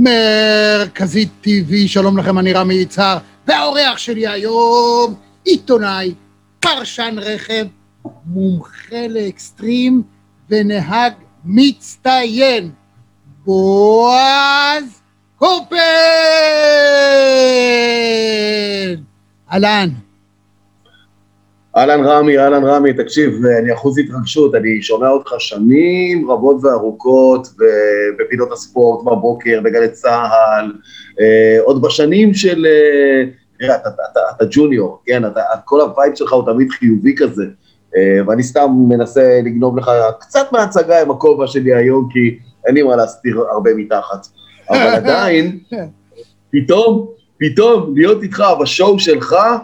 מרכזית TV, שלום לכם, אני רמי יצהר, והאורח שלי היום, עיתונאי, פרשן רכב, מומחה לאקסטרים ונהג מצטיין, בועז קופן! אהלן. אהלן רמי, אהלן רמי, תקשיב, אני אחוז התרגשות, אני שומע אותך שנים רבות וארוכות בפינות הספורט בבוקר, בגלי צה"ל, אה, עוד בשנים של, אה, תראה, אתה, אתה, אתה, אתה ג'וניור, כן, אתה, כל ה vibe שלך הוא תמיד חיובי כזה, אה, ואני סתם מנסה לגנוב לך קצת מההצגה עם הכובע שלי היום, כי אין לי מה להסתיר הרבה מתחת, אבל עדיין, פתאום, פתאום להיות איתך ב show שלך, אה,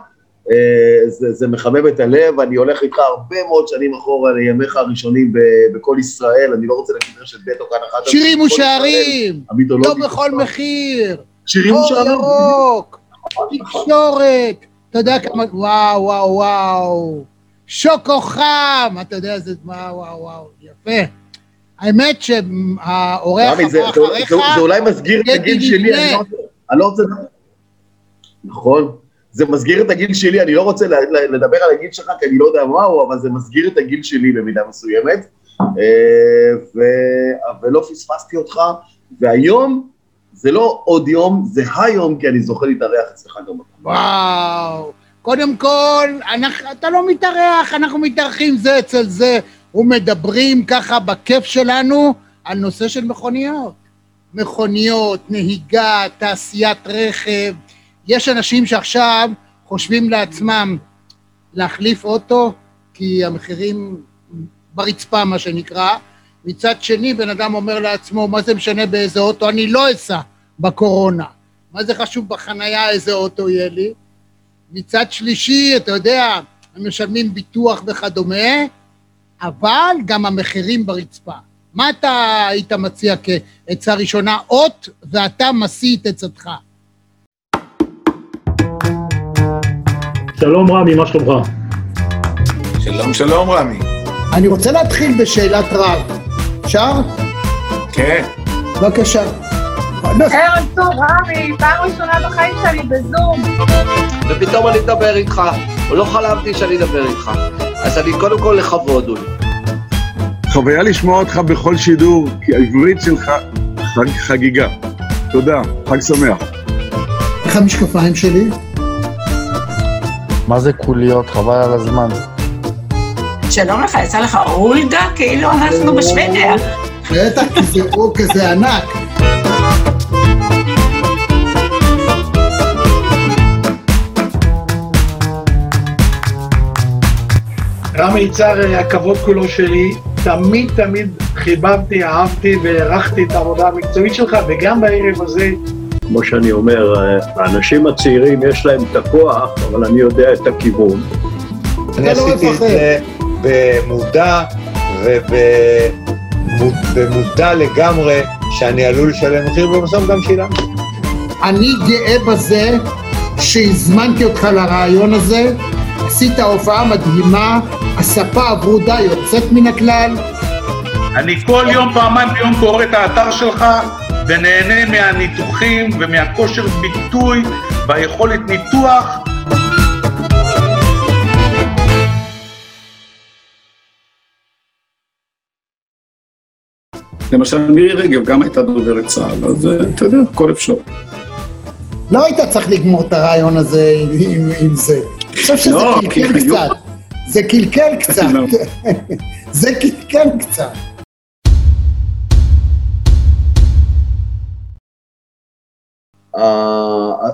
זה, זה מחמם את הלב, אני הולך איתך הרבה מאוד שנים אחורה לימיך הראשונים בכל ישראל, אני לא רוצה להגיד רשת ב' או כאן אחת. שירים ושערים, לא בכל מחיר, שירים ושערים, ירוק, תקשורת, אתה יודע כמה, וואו, וואו, וואו, שוקו חם, אתה יודע, זה, וואו, וואו, וואו, יפה. האמת שהאורח הבא אחריך, זה אולי מסגיר את הגיל שלי, אני לא רוצה... נכון. זה מסגיר את הגיל שלי, אני לא רוצה לדבר על הגיל שלך, כי אני לא יודע מהו, אבל זה מסגיר את הגיל שלי במידה מסוימת, אה, ו... ולא פספסתי אותך, והיום זה לא עוד יום, זה היום, כי אני זוכה להתארח אצלך גם. וואו, קודם כל, אנחנו, אתה לא מתארח, אנחנו מתארחים זה אצל זה, ומדברים ככה בכיף שלנו על נושא של מכוניות. מכוניות, נהיגה, תעשיית רכב, יש אנשים שעכשיו חושבים לעצמם להחליף אוטו, כי המחירים ברצפה, מה שנקרא. מצד שני, בן אדם אומר לעצמו, מה זה משנה באיזה אוטו? אני לא אסע בקורונה. מה זה חשוב בחנייה איזה אוטו יהיה לי? מצד שלישי, אתה יודע, הם משלמים ביטוח וכדומה, אבל גם המחירים ברצפה. מה אתה היית מציע כעצה ראשונה? אות, ואתה משיא את עצתך. שלום רמי, מה שלומך? שלום, שלום רמי. אני רוצה להתחיל בשאלת רב. אפשר? כן. בבקשה. ערב טוב, רמי, פעם ראשונה בחיים שלי בזום. ופתאום אני אדבר איתך, לא חלמתי שאני אדבר איתך. אז אני קודם כל לכבוד, אולי. חוויה לשמוע אותך בכל שידור, כי העברית שלך חג חגיגה. תודה, חג שמח. איך המשקפיים שלי? מה זה קוליות? חבל על הזמן. שלום לך, יצא לך אולדה? כאילו אנחנו בשוודיה. בטח, כי זה או כזה ענק. רמי יצהר, הכבוד כולו שלי. תמיד תמיד חיבבתי, אהבתי והערכתי את העבודה המקצועית שלך, וגם בערב הזה כמו שאני אומר, האנשים הצעירים יש להם את הכוח, אבל אני יודע את הכיוון. אני עשיתי את זה במודע ובמודע לגמרי שאני עלול לשלם מחיר, ובסוף גם שילמתי. אני גאה בזה שהזמנתי אותך לרעיון הזה, עשית הופעה מדהימה, הספה הברודה יוצאת מן הכלל. אני כל יום, פעמיים ביום קורא את האתר שלך, ונהנה מהניתוחים ומהכושר ביטוי והיכולת ניתוח. למשל מירי רגב גם הייתה דוברת צה"ל, אז אתה יודע, הכל אפשר. לא היית צריך לגמור את הרעיון הזה עם, עם זה. אני חושב שזה לא, קלקל כי- קצת. זה קלקל קצת. לא. זה קלקל קצת.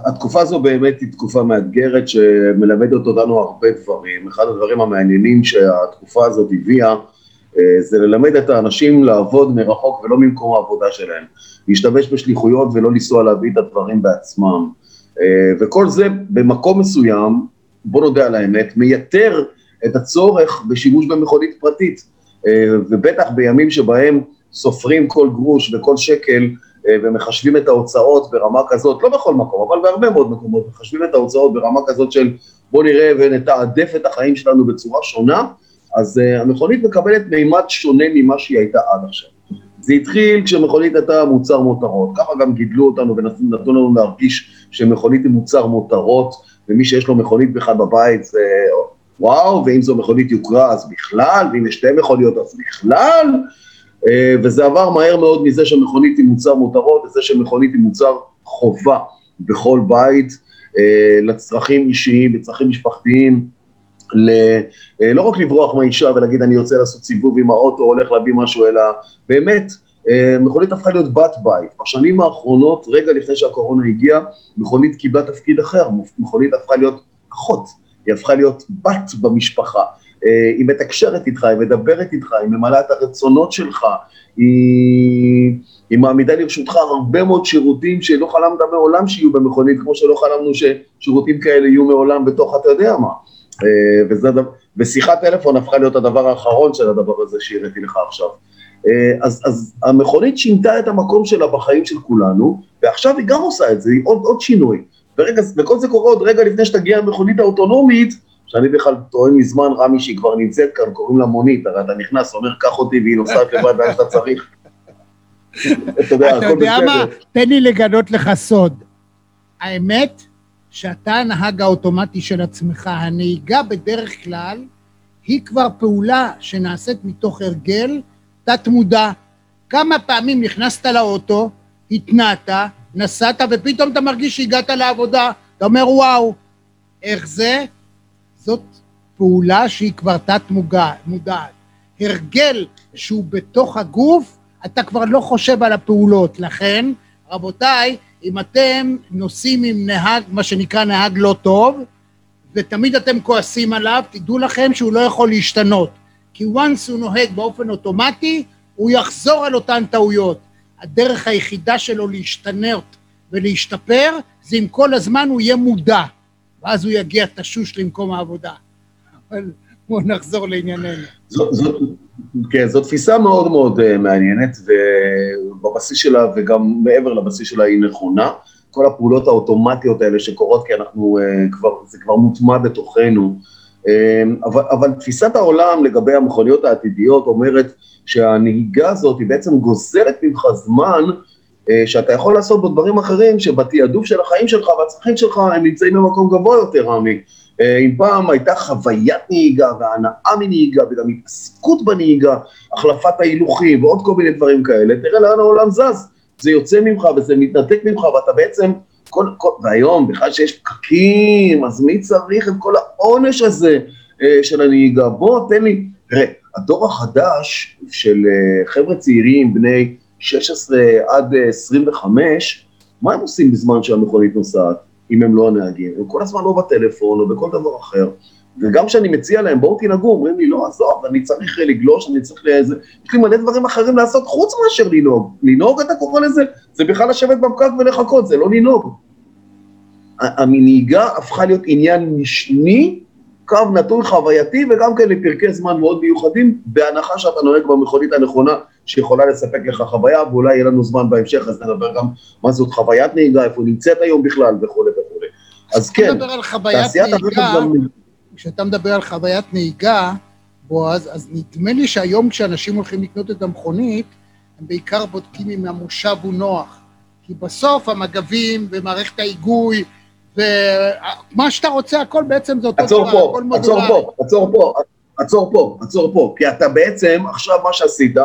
התקופה הזו באמת היא תקופה מאתגרת שמלמדת אותנו הרבה דברים. אחד הדברים המעניינים שהתקופה הזאת הביאה אה, זה ללמד את האנשים לעבוד מרחוק ולא ממקום העבודה שלהם. להשתמש בשליחויות ולא לנסוע להביא את הדברים בעצמם. אה, וכל זה במקום מסוים, בוא נודה על האמת, מייתר את הצורך בשימוש במכונית פרטית. אה, ובטח בימים שבהם סופרים כל גרוש וכל שקל ומחשבים את ההוצאות ברמה כזאת, לא בכל מקום, אבל בהרבה מאוד מקומות, מחשבים את ההוצאות ברמה כזאת של בוא נראה ונתעדף את החיים שלנו בצורה שונה, אז uh, המכונית מקבלת מימד שונה ממה שהיא הייתה עד עכשיו. זה התחיל כשמכונית הייתה מוצר מותרות, ככה גם גידלו אותנו ונתנו לנו להרגיש שמכונית היא מוצר מותרות, ומי שיש לו מכונית בכלל בבית זה וואו, ואם זו מכונית יוקרה אז בכלל, ואם יש שתי מכוניות אז בכלל, אה, וזה עבר מהר מאוד מזה שמכונית היא מוצר מותרות, לזה שמכונית היא מוצר חובה בכל בית, אה, לצרכים אישיים, לצרכים משפחתיים, ל, אה, לא רק לברוח מהאישה ולהגיד אני יוצא לעשות סיבוב עם האוטו, הולך להביא משהו, אלא באמת, מכונית הפכה להיות בת בית. בשנים האחרונות, רגע לפני שהקורונה הגיעה, מכונית קיבלה תפקיד אחר, מכונית הפכה להיות אחות, היא הפכה להיות בת במשפחה. היא מתקשרת איתך, היא מדברת איתך, היא ממלאה את הרצונות שלך, היא, היא מעמידה לרשותך הרבה מאוד שירותים שלא חלמת מעולם שיהיו במכונית, כמו שלא חלמנו ששירותים כאלה יהיו מעולם בתוך אתה יודע מה. אה, וזה, ושיחת טלפון הפכה להיות הדבר האחרון של הדבר הזה שהראיתי לך עכשיו. אה, אז, אז המכונית שינתה את המקום שלה בחיים של כולנו, ועכשיו היא גם עושה את זה, היא עוד, עוד שינוי. ורגע, וכל זה קורה עוד רגע לפני שתגיע המכונית האוטונומית, שאני בכלל טוען מזמן, רמי, שהיא כבר נמצאת כאן, קוראים לה מונית, הרי אתה נכנס, אומר, קח אותי, והיא נוסעת לבד ואז אתה צריך. אתה יודע, אתה יודע מה? תן לי לגלות לך סוד. האמת, שאתה הנהג האוטומטי של עצמך, הנהיגה בדרך כלל היא כבר פעולה שנעשית מתוך הרגל תת-מודע. כמה פעמים נכנסת לאוטו, התנעת, נסעת, ופתאום אתה מרגיש שהגעת לעבודה, אתה אומר, וואו, איך זה? זאת פעולה שהיא כבר תת-מודעת. הרגל שהוא בתוך הגוף, אתה כבר לא חושב על הפעולות. לכן, רבותיי, אם אתם נוסעים עם נהג, מה שנקרא נהג לא טוב, ותמיד אתם כועסים עליו, תדעו לכם שהוא לא יכול להשתנות. כי once הוא נוהג באופן אוטומטי, הוא יחזור על אותן טעויות. הדרך היחידה שלו להשתנות ולהשתפר, זה אם כל הזמן הוא יהיה מודע. ואז הוא יגיע תשוש למקום העבודה. אבל בואו נחזור לענייננו. זו, זו, כן, זו תפיסה מאוד מאוד uh, מעניינת, ובבסיס שלה, וגם מעבר לבסיס שלה, היא נכונה. כל הפעולות האוטומטיות האלה שקורות, כי אנחנו uh, כבר, זה כבר מוטמע בתוכנו. Uh, אבל, אבל תפיסת העולם לגבי המכוניות העתידיות אומרת שהנהיגה הזאת היא בעצם גוזלת ממך זמן אה, שאתה יכול לעשות בו דברים אחרים שבתעדוף של החיים שלך והצרכים שלך הם נמצאים במקום גבוה יותר, רמי. אה, אם פעם הייתה חוויית נהיגה והנאה מנהיגה וגם התעסקות בנהיגה, החלפת ההילוכים ועוד כל מיני דברים כאלה, תראה לאן העולם זז. זה יוצא ממך וזה מתנתק ממך ואתה בעצם, כל, כל, והיום בכלל שיש פקקים, אז מי צריך את כל העונש הזה אה, של הנהיגה? בוא תן לי, תראה, הדור החדש של חבר'ה צעירים, בני 16 עד 25, מה הם עושים בזמן שהמכונית נוסעת, אם הם לא הנהגים? הם כל הזמן לא בטלפון או בכל דבר אחר. וגם כשאני מציע להם, בואו תנהגו, אומרים לי, לא, עזוב, אני צריך לגלוש, אני צריך לאיזה... יש לי מלא דברים אחרים לעשות חוץ מאשר לנהוג. לנהוג, אתה קורא לזה? זה בכלל לשבת בפקק ולחכות, זה לא לנהוג. הנהיגה הפכה להיות עניין משני, קו נתון חווייתי, וגם כן לפרקי זמן מאוד מיוחדים, בהנחה שאתה נוהג במכונית הנכונה, שיכולה לספק לך חוויה, ואולי יהיה לנו זמן בהמשך, אז נדבר גם מה זאת חוויית נהיגה, איפה נמצאת היום בכלל וכולי וכולי. אז כן, תעשיית הרכב גם... כשאתה מדבר על חוויית נהיגה, בועז, אז נדמה לי שהיום כשאנשים הולכים לקנות את המכונית, הם בעיקר בודקים אם המושב הוא נוח. כי בסוף המגבים ומערכת ההיגוי ומה שאתה רוצה, הכל בעצם זה אותו דבר, הכל מודולרי. עצור פה, עצור פה, עצור פה, עצור פה, כי אתה בעצם, עכשיו מה שעשית,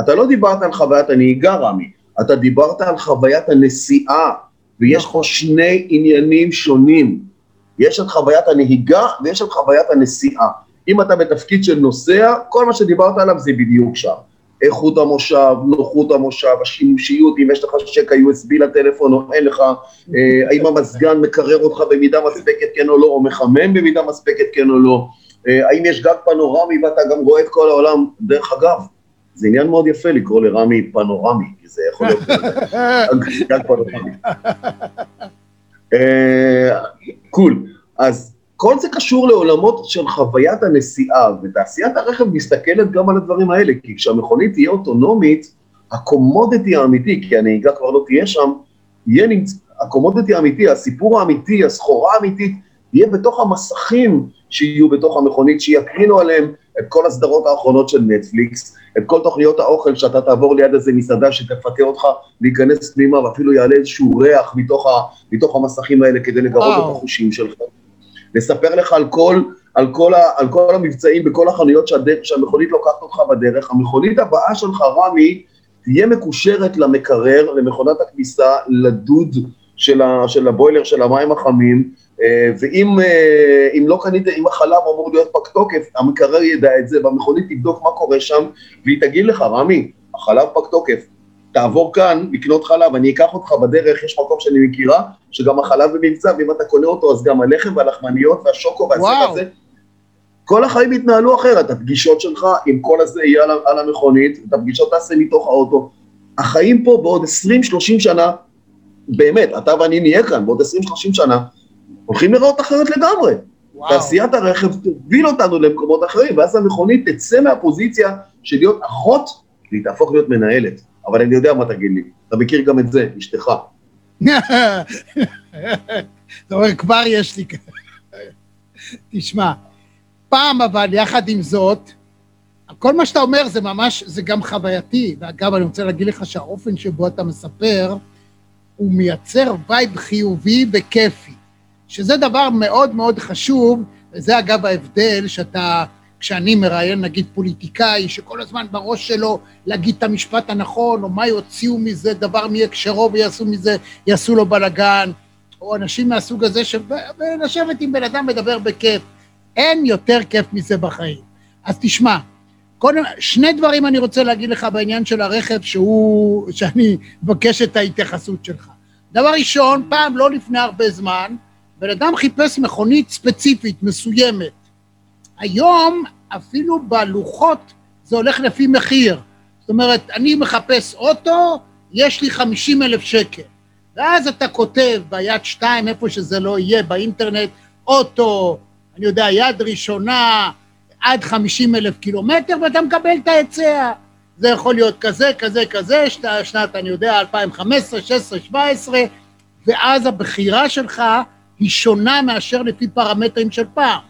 אתה לא דיברת על חוויית הנהיגה, רמי, אתה דיברת על חוויית הנסיעה, ויש פה שני עניינים שונים. יש את חוויית הנהיגה ויש את חוויית הנסיעה. אם אתה בתפקיד של נוסע, כל מה שדיברת עליו זה בדיוק שם. איכות המושב, נוחות המושב, השימושיות, אם יש לך שקע USB לטלפון או אין לך, אה, האם המזגן מקרר אותך במידה מספקת כן או לא, או מחמם במידה מספקת כן או לא, אה, האם יש גג פנורמי ואתה גם רואה את כל העולם, דרך אגב, זה עניין מאוד יפה לקרוא לרמי פנורמי, כי זה יכול להיות גג פנורמי. אה, קול. אז כל זה קשור לעולמות של חוויית הנסיעה, ותעשיית הרכב מסתכלת גם על הדברים האלה, כי כשהמכונית תהיה אוטונומית, הקומודיטי האמיתי, כי הנהיגה כבר לא תהיה שם, יהיה נמצא, הקומודיטי האמיתי, הסיפור האמיתי, הסחורה האמיתית, יהיה בתוך המסכים שיהיו בתוך המכונית, שיקרינו עליהם את כל הסדרות האחרונות של נטפליקס, את כל תוכניות האוכל שאתה תעבור ליד איזה מסעדה שתפתה אותך להיכנס פנימה ואפילו יעלה איזשהו ריח מתוך, ה, מתוך המסכים האלה כדי לגרות. את החושים שלך. לספר לך על כל, על כל, ה, על כל המבצעים בכל החנויות שהדרך, שהמכונית לוקחת אותך בדרך. המכונית הבאה שלך, רמי, תהיה מקושרת למקרר, למכונת הכביסה, לדוד של, ה, של הבוילר של המים החמים, אה, ואם אה, אם לא קנית, אם החלב אמור להיות פג תוקף, המקרר ידע את זה, והמכונית תבדוק מה קורה שם, והיא תגיד לך, רמי, החלב פג תוקף, תעבור כאן לקנות חלב, אני אקח אותך בדרך, יש מקום שאני מכירה, שגם החלב במבצע, ואם אתה קונה אותו, אז גם הלחם והלחמניות והשוקו וואו. והזה. כל החיים יתנהלו אחרת, הפגישות שלך עם כל הזה יהיה על, על המכונית, את הפגישות תעשה מתוך האוטו. החיים פה בעוד 20-30 שנה, באמת, אתה ואני נהיה כאן, בעוד 20-30 שנה, הולכים לראות אחרת לגמרי. וואו. תעשיית הרכב תוביל אותנו למקומות אחרים, ואז המכונית תצא מהפוזיציה של להיות אחות, והיא תהפוך להיות מנהלת. אבל אני יודע מה תגיד לי, אתה מכיר גם את זה, אשתך. אתה אומר, כבר יש לי... תשמע, פעם אבל, יחד עם זאת, כל מה שאתה אומר זה ממש, זה גם חווייתי. ואגב, אני רוצה להגיד לך שהאופן שבו אתה מספר, הוא מייצר vibe חיובי וכיפי, שזה דבר מאוד מאוד חשוב, וזה אגב ההבדל שאתה, כשאני מראיין נגיד פוליטיקאי, שכל הזמן בראש שלו להגיד את המשפט הנכון, או מה יוציאו מזה דבר מהקשרו ויעשו מזה, יעשו לו בלאגן, או אנשים מהסוג הזה, ש... עם בן אדם מדבר בכיף. אין יותר כיף מזה בחיים. אז תשמע, קודם, שני דברים אני רוצה להגיד לך בעניין של הרכב, שהוא, שאני מבקש את ההתייחסות שלך. דבר ראשון, פעם, לא לפני הרבה זמן, בן אדם חיפש מכונית ספציפית, מסוימת. היום, אפילו בלוחות, זה הולך לפי מחיר. זאת אומרת, אני מחפש אוטו, יש לי 50 אלף שקל. ואז אתה כותב ביד שתיים, איפה שזה לא יהיה, באינטרנט, אוטו, אני יודע, יד ראשונה, עד 50 אלף קילומטר, ואתה מקבל את ההיצע. זה יכול להיות כזה, כזה, כזה, שנת, אני יודע, 2015, 16, 17, ואז הבחירה שלך היא שונה מאשר לפי פרמטרים של פעם.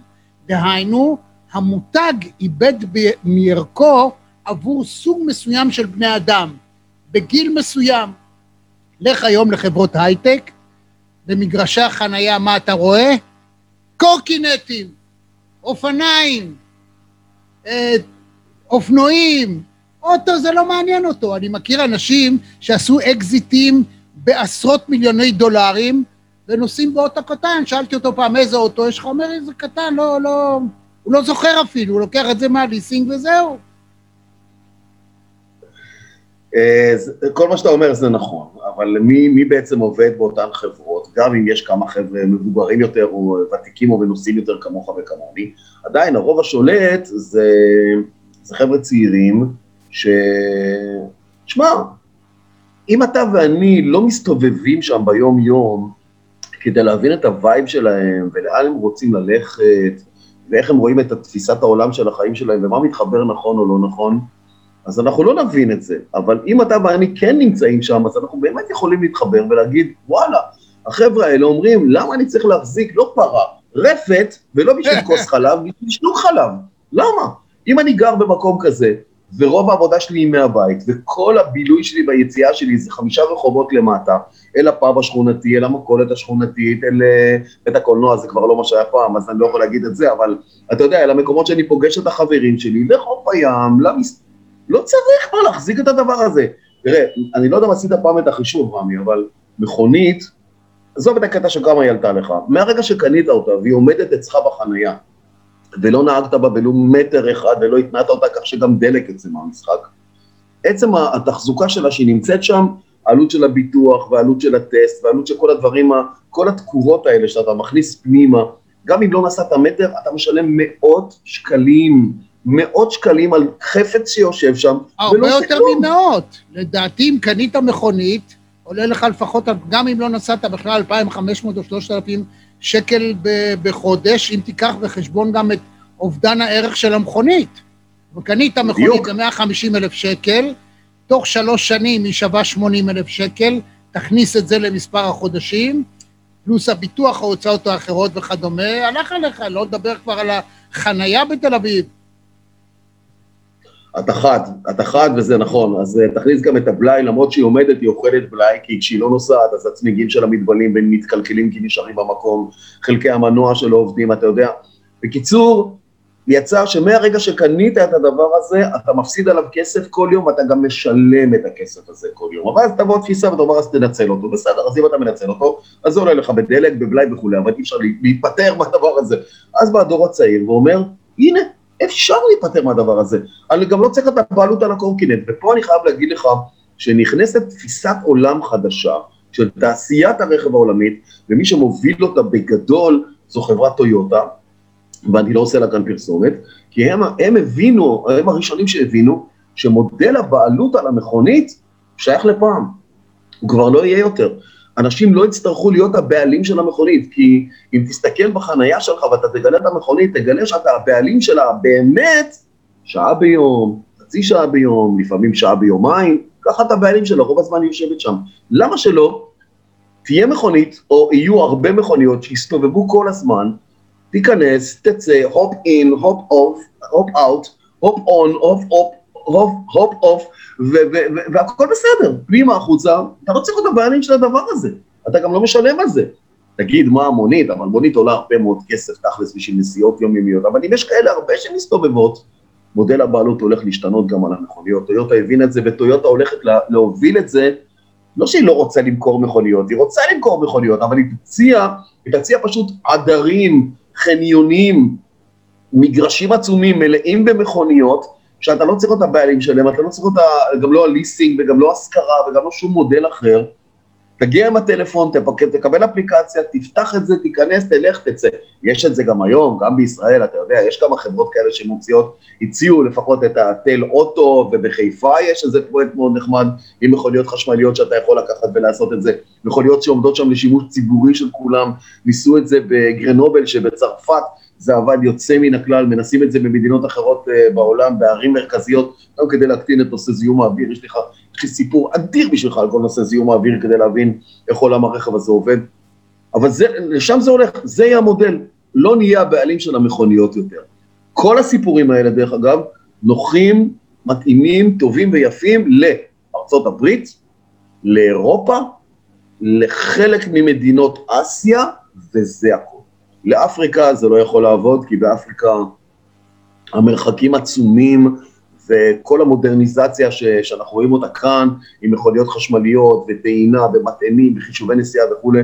דהיינו, המותג איבד מערכו עבור סוג מסוים של בני אדם, בגיל מסוים. לך היום לחברות הייטק, במגרשי החנייה, מה אתה רואה? קורקינטים, אופניים, אה, אופנועים, אוטו זה לא מעניין אותו. אני מכיר אנשים שעשו אקזיטים בעשרות מיליוני דולרים ונוסעים באוטו קטן. שאלתי אותו פעם, איזה אוטו יש לך? הוא אומר, איזה קטן, לא, לא, הוא לא זוכר אפילו, הוא לוקח את זה מהליסינג וזהו. אה, זה- כל מה שאתה אומר זה נכון, אבל מי, מי בעצם עובד באותן חברות, גם אם יש כמה חבר'ה מבוגרים יותר או ותיקים או מנוסים יותר כמוך וכמוני, עדיין הרוב השולט זה, זה חבר'ה צעירים ש... שמע, אם אתה ואני לא מסתובבים שם ביום-יום כדי להבין את ה vibe שלהם ולאן הם רוצים ללכת ואיך הם רואים את תפיסת העולם של החיים שלהם ומה מתחבר נכון או לא נכון, אז אנחנו לא נבין את זה, אבל אם אתה ואני כן נמצאים שם, אז אנחנו באמת יכולים להתחבר ולהגיד, וואלה, החבר'ה האלה אומרים, למה אני צריך להחזיק לא פרה, רפת, ולא בשביל כוס חלב, בשביל שלוק חלב. למה? אם אני גר במקום כזה, ורוב העבודה שלי היא מהבית, וכל הבילוי שלי והיציאה שלי זה חמישה רחובות למטה, אל הפאב השכונתי, אל המכולת השכונתית, אל אה, בית הקולנוע, זה כבר לא מה שהיה פעם, אז אני לא יכול להגיד את זה, אבל אתה יודע, אל המקומות שאני פוגש את החברים שלי, לחוף הים, למס... לא צריך כבר להחזיק את הדבר הזה. תראה, אני לא יודע אם עשית פעם את החישוב, רמי, אבל מכונית, עזוב את הקטע שכמה היא עלתה לך, מהרגע שקנית אותה והיא עומדת אצלך בחנייה, ולא נהגת בה ולו מטר אחד ולא התנעת אותה כך שגם דלק יצא מהמשחק, עצם התחזוקה שלה שהיא נמצאת שם, העלות של הביטוח והעלות של הטסט והעלות של כל הדברים, כל התקורות האלה שאתה מכניס פנימה, גם אם לא נסעת מטר, אתה משלם מאות שקלים, מאות שקלים על חפץ שיושב שם, הרבה יותר. ממאות. לדעתי, אם קנית מכונית, עולה לך לפחות, גם אם לא נסעת בכלל 2,500 או 3,000 שקל בחודש, אם תיקח בחשבון גם את אובדן הערך של המכונית. וקנית מכונית בדיוק. ב-150 אלף שקל, תוך שלוש שנים היא שווה 80 אלף שקל, תכניס את זה למספר החודשים, פלוס הביטוח, ההוצאות האחרות וכדומה, הלך עליך, לא לדבר כבר על החנייה בתל אביב. אתה חד, אתה חד וזה נכון, אז אה, תכניס גם את הבלאי, למרות שהיא עומדת, היא אוכלת בלאי, כי כשהיא לא נוסעת, אז הצמיגים שלה מתבלים והם מתקלקלים כי נשארים במקום, חלקי המנוע שלו עובדים, אתה יודע. בקיצור, יצא שמהרגע שקנית את הדבר הזה, אתה מפסיד עליו כסף כל יום, ואתה גם משלם את הכסף הזה כל יום. אבל אז תבוא תפיסה ותאמר, אז תנצל אותו, בסדר, אז אם אתה מנצל אותו, אז זה עולה לך בדלק, בבלאי וכולי, אבל אי אפשר להיפטר מהדבר הזה. אז בא הדור הצעיר ואומר, הנה, אפשר להיפטר מהדבר הזה. אני גם לא צריך את הבעלות על הקורקינט, ופה אני חייב להגיד לך שנכנסת תפיסת עולם חדשה של תעשיית הרכב העולמית, ומי שמוביל אותה בגדול זו חברת טויוטה, ואני לא עושה לה כאן פרסומת, כי הם, הם הבינו, הם הראשונים שהבינו, שמודל הבעלות על המכונית שייך לפעם, הוא כבר לא יהיה יותר. אנשים לא יצטרכו להיות הבעלים של המכונית, כי אם תסתכל בחנייה שלך ואתה תגלה את המכונית, תגלה שאתה הבעלים שלה באמת שעה ביום, חצי שעה ביום, לפעמים שעה ביומיים, ככה אתה הבעלים שלה, רוב הזמן היא יושבת שם. למה שלא תהיה מכונית, או יהיו הרבה מכוניות שיסתובבו כל הזמן, תיכנס, תצא, hop in, hop off, hop out, hop on, hop off, הופ, אוף, והכל בסדר, פנימה החוצה, אתה לא צריך להיות הבעלים של הדבר הזה, אתה גם לא משלם על זה. תגיד, מה המונית? אבל מונית עולה הרבה מאוד כסף תכלס בשביל נסיעות יומיומיות, אבל אם יש כאלה הרבה שמסתובבות, מודל הבעלות הולך להשתנות גם על המכוניות. טויוטה הבין את זה, וטויוטה הולכת לה, להוביל את זה, לא שהיא לא רוצה למכור מכוניות, היא רוצה למכור מכוניות, אבל היא תציע, היא תציע פשוט עדרים, חניונים, מגרשים עצומים מלאים במכוניות, שאתה לא צריך אותה בעלים שלהם, אתה לא צריך אותה, גם לא הליסינג וגם לא השכרה וגם לא שום מודל אחר. תגיע עם הטלפון, תפק, תקבל אפליקציה, תפתח את זה, תיכנס, תלך, תצא. יש את זה גם היום, גם בישראל, אתה יודע, יש כמה חברות כאלה שמוציאות, הציעו לפחות את התל אוטו, ובחיפה יש איזה פרויקט מאוד נחמד עם מכוניות חשמליות שאתה יכול לקחת ולעשות את זה. מכוניות שעומדות שם לשימוש ציבורי של כולם, ניסו את זה בגרנובל שבצרפת, זה עבד יוצא מן הכלל, מנסים את זה במדינות אחרות uh, בעולם, בערים מרכזיות, גם כדי להקטין את נושא זיהום האוויר, יש לך, יש לי סיפור אדיר בשבילך על כל נושא זיהום האוויר כדי להבין איך עולם הרכב הזה עובד, אבל זה, לשם זה הולך, זה יהיה המודל, לא נהיה הבעלים של המכוניות יותר. כל הסיפורים האלה, דרך אגב, נוחים, מתאימים, טובים ויפים לארצות הברית, לאירופה, לחלק ממדינות אסיה, וזה הכול. לאפריקה זה לא יכול לעבוד, כי באפריקה המרחקים עצומים, וכל המודרניזציה ש, שאנחנו רואים אותה כאן, עם מכוניות חשמליות וטעינה ומטענים וחישובי נסיעה וכולי,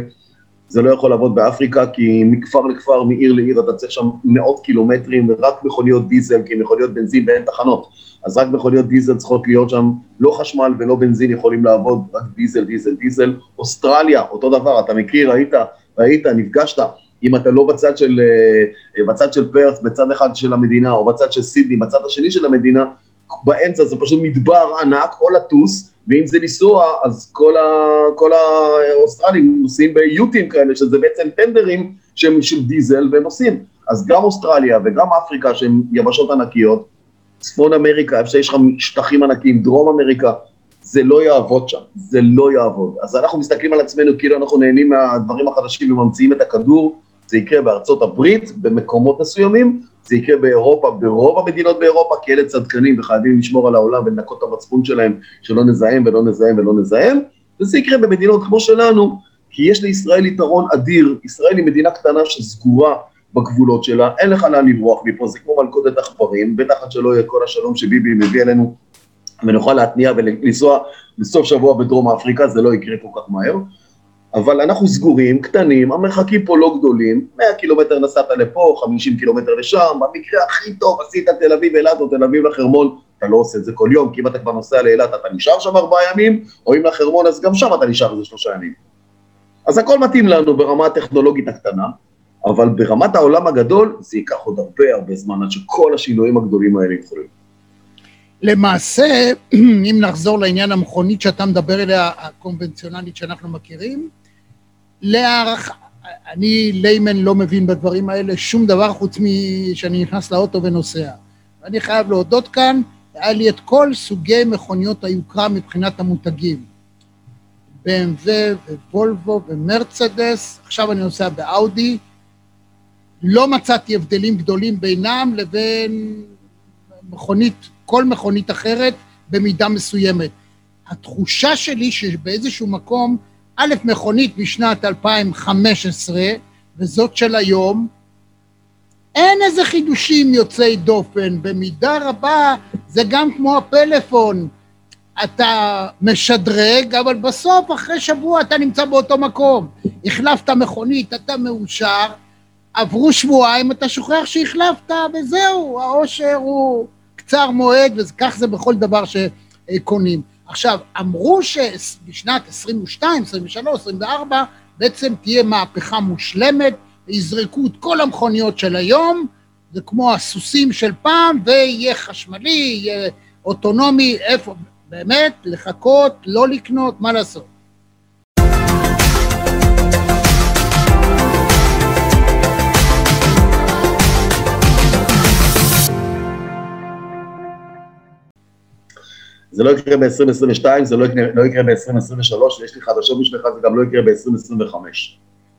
זה לא יכול לעבוד באפריקה, כי מכפר לכפר, מעיר לעיר, אתה צריך שם מאות קילומטרים, ורק מכוניות דיזל, כי מכוניות בנזין ואין תחנות. אז רק מכוניות דיזל צריכות להיות שם, לא חשמל ולא בנזין יכולים לעבוד, רק דיזל, דיזל, דיזל. אוסטרליה, אותו דבר, אתה מכיר, היית, ראית, נפגשת. אם אתה לא בצד של, אה, בצד של פרת', בצד אחד של המדינה, או בצד של סידני, בצד השני של המדינה, באמצע זה פשוט מדבר ענק, או לטוס, ואם זה לנסוע, אז כל, ה, כל האוסטרלים נוסעים ב utes־ים כאלה, שזה בעצם טנדרים שהם של דיזל והם נוסעים. אז גם אוסטרליה וגם אפריקה, שהן יבשות ענקיות, צפון אמריקה, איפה שיש לך שטחים ענקיים, דרום אמריקה, זה לא יעבוד שם, זה לא יעבוד. אז אנחנו מסתכלים על עצמנו כאילו אנחנו נהנים מהדברים החדשים וממציאים את הכדור, זה יקרה בארצות הברית, במקומות מסוימים, זה יקרה באירופה, ברוב המדינות באירופה, כי אלה צדקנים וחייבים לשמור על העולם ולנקות את המצפון שלהם, שלא נזהם ולא נזהם ולא נזהם, וזה יקרה במדינות כמו שלנו, כי יש לישראל יתרון אדיר, ישראל היא מדינה קטנה שסגורה בגבולות שלה, אין לך לאן לברוח מפה, זה כמו מלכודת עכברים, בטח עד שלא יהיה כל השלום שביבי מביא אלינו, ונוכל להתניע ולנסוע לסוף שבוע בדרום אפריקה, זה לא יקרה כל כך מהר. אבל אנחנו סגורים, קטנים, המרחקים פה לא גדולים, 100 קילומטר נסעת לפה, 50 קילומטר לשם, במקרה הכי טוב עשית תל אביב אילת או תל אביב לחרמון, אתה לא עושה את זה כל יום, כי אם אתה כבר נוסע לאילת אתה נשאר שם ארבעה ימים, או אם לחרמון אז גם שם אתה נשאר איזה שלושה ימים. אז הכל מתאים לנו ברמה הטכנולוגית הקטנה, אבל ברמת העולם הגדול זה ייקח עוד הרבה הרבה זמן עד שכל השינויים הגדולים האלה יכולים. למעשה, אם נחזור לעניין המכונית שאתה מדבר אליה, הקונבנציונלית שאנחנו מכירים, להערכה, אני ליימן לא מבין בדברים האלה שום דבר חוץ משאני נכנס לאוטו ונוסע. ואני חייב להודות כאן, היה לי את כל סוגי מכוניות היוקרה מבחינת המותגים. BMW ווולבו ומרצדס, עכשיו אני נוסע באאודי, לא מצאתי הבדלים גדולים בינם לבין מכונית כל מכונית אחרת במידה מסוימת. התחושה שלי שבאיזשהו מקום, א', מכונית משנת 2015, וזאת של היום, אין איזה חידושים יוצאי דופן, במידה רבה זה גם כמו הפלאפון, אתה משדרג, אבל בסוף, אחרי שבוע אתה נמצא באותו מקום. החלפת מכונית, אתה מאושר, עברו שבועיים, אתה שוכח שהחלפת, וזהו, העושר הוא קצר מועד, וכך זה בכל דבר שקונים. עכשיו, אמרו שבשנת 22, 23, 24, בעצם תהיה מהפכה מושלמת, יזרקו את כל המכוניות של היום, זה כמו הסוסים של פעם, ויהיה חשמלי, יהיה אוטונומי, איפה, באמת, לחכות, לא לקנות, מה לעשות? זה לא יקרה ב-2022, זה לא יקרה, לא יקרה ב-2023, ויש לי חדשות בשבילך, זה גם לא יקרה ב-2025.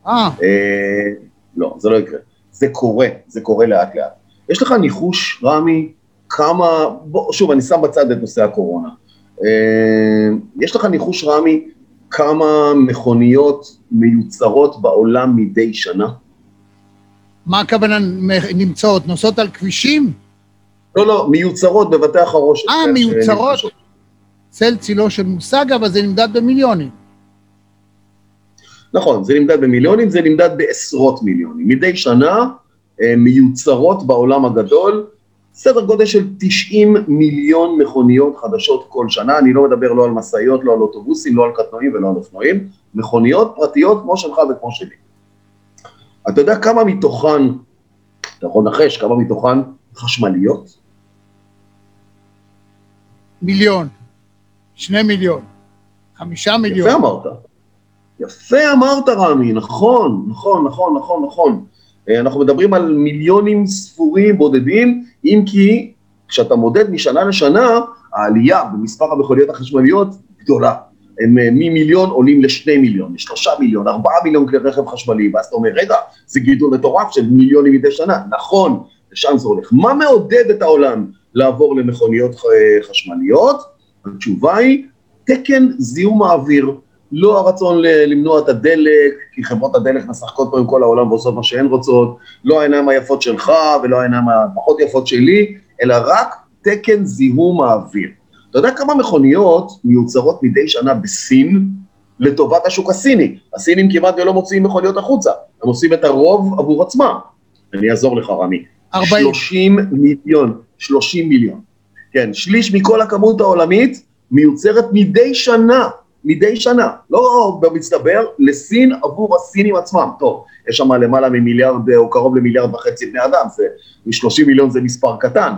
אה, אה, לא, זה לא יקרה. זה קורה, זה קורה לאט לאט. יש לך ניחוש, רמי, כמה, בוא, שוב, אני שם בצד את נושא הקורונה. אה, יש לך ניחוש, רמי, כמה מכוניות מיוצרות בעולם מדי שנה? מה הכוונה נמצאות? נוסעות על כבישים? לא, לא, מיוצרות בבתי החרושת. אה, מיוצרות. צל צילו של מושג, אבל זה נמדד במיליונים. נכון, זה נמדד במיליונים, זה נמדד בעשרות מיליונים. מדי שנה אה, מיוצרות בעולם הגדול סדר גודל של 90 מיליון מכוניות חדשות כל שנה, אני לא מדבר לא על משאיות, לא על אוטובוסים, לא על קטנועים ולא על אופנועים, מכוניות פרטיות כמו שלך וכמו שלי. אתה יודע כמה מתוכן, אתה יכול לנחש כמה מתוכן חשמליות? מיליון. שני מיליון. חמישה מיליון. יפה אמרת. יפה אמרת, רמי, נכון, נכון, נכון, נכון, נכון. אה, אנחנו מדברים על מיליונים ספורים, בודדים, אם כי כשאתה מודד משנה לשנה, העלייה במספר המכוניות החשמליות גדולה. הם אה, ממיליון עולים לשני מיליון, לשלושה מיליון, ארבעה מיליון כלי רכב חשמליים, ואז אתה אומר, רגע, זה גידול מטורף של מיליונים מדי שנה. נכון, לשם זה הולך. מה מעודד את העולם לעבור למכוניות ח- חשמליות? התשובה היא, תקן זיהום האוויר. לא הרצון למנוע את הדלק, כי חברות הדלק משחקות פה עם כל העולם ועושות מה שהן רוצות, לא העיניים היפות שלך ולא העיניים הפחות יפות שלי, אלא רק תקן זיהום האוויר. אתה יודע כמה מכוניות מיוצרות מדי שנה בסין לטובת השוק הסיני? הסינים כמעט ולא מוציאים מכוניות החוצה, הם עושים את הרוב עבור עצמם. אני אעזור לך, רמי. 40. 30 מיליון, 30 מיליון. כן, שליש מכל הכמות העולמית מיוצרת מדי שנה, מדי שנה, לא במצטבר, לסין עבור הסינים עצמם. טוב, יש שם למעלה ממיליארד או קרוב למיליארד וחצי בני אדם, זה, מ-30 מיליון זה מספר קטן,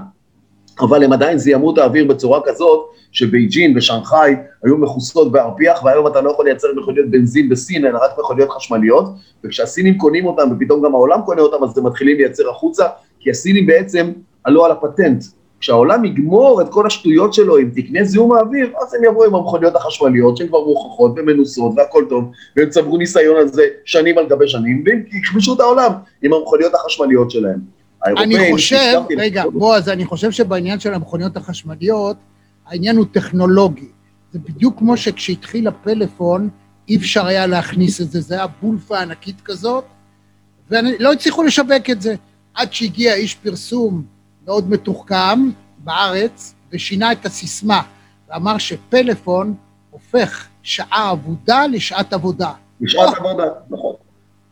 אבל הם עדיין זיהמו את האוויר בצורה כזאת, שבייג'ין ושנגחאי היו מכוסות בארפיח, והיום אתה לא יכול לייצר מכוניות בנזין בסין, אלא רק מכוניות חשמליות, וכשהסינים קונים אותם, ופתאום גם העולם קונה אותם, אז הם מתחילים לייצר החוצה, כי הסינים בעצם עלו על הפטנט. כשהעולם יגמור את כל השטויות שלו עם תקני זיהום האוויר, אז הם יבואו עם המכוניות החשמליות שהן כבר מוכחות ומנוסות והכל טוב, והם צברו ניסיון על זה שנים על גבי שנים, והם יכבשו את העולם עם המכוניות החשמליות שלהם. אני חושב, רגע, בועז, אני חושב שבעניין של המכוניות החשמליות, העניין הוא טכנולוגי. זה בדיוק כמו שכשהתחיל הפלאפון, אי אפשר היה להכניס את זה, זה היה בולפה ענקית כזאת, ולא הצליחו לשווק את זה. עד שהגיע איש פרסום מאוד מתוחכם בארץ, ושינה את הסיסמה, ואמר שפלאפון הופך שעה אבודה לשעת עבודה. בשעת עבודה, נכון.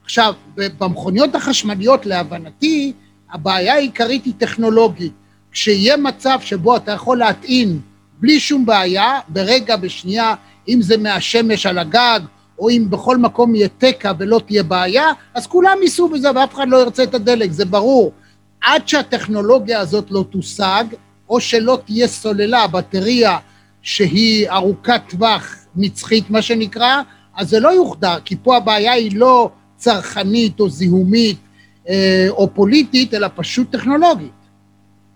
עכשיו, במכוניות החשמליות, להבנתי, הבעיה העיקרית היא טכנולוגית. כשיהיה מצב שבו אתה יכול להטעין בלי שום בעיה, ברגע, בשנייה, אם זה מהשמש על הגג, או אם בכל מקום יהיה תקע ולא תהיה בעיה, אז כולם ייסעו בזה ואף אחד לא ירצה את הדלק, זה ברור. עד שהטכנולוגיה הזאת לא תושג, או שלא תהיה סוללה, בטריה שהיא ארוכת טווח נצחית, מה שנקרא, אז זה לא יוחדר, כי פה הבעיה היא לא צרכנית או זיהומית אה, או פוליטית, אלא פשוט טכנולוגית.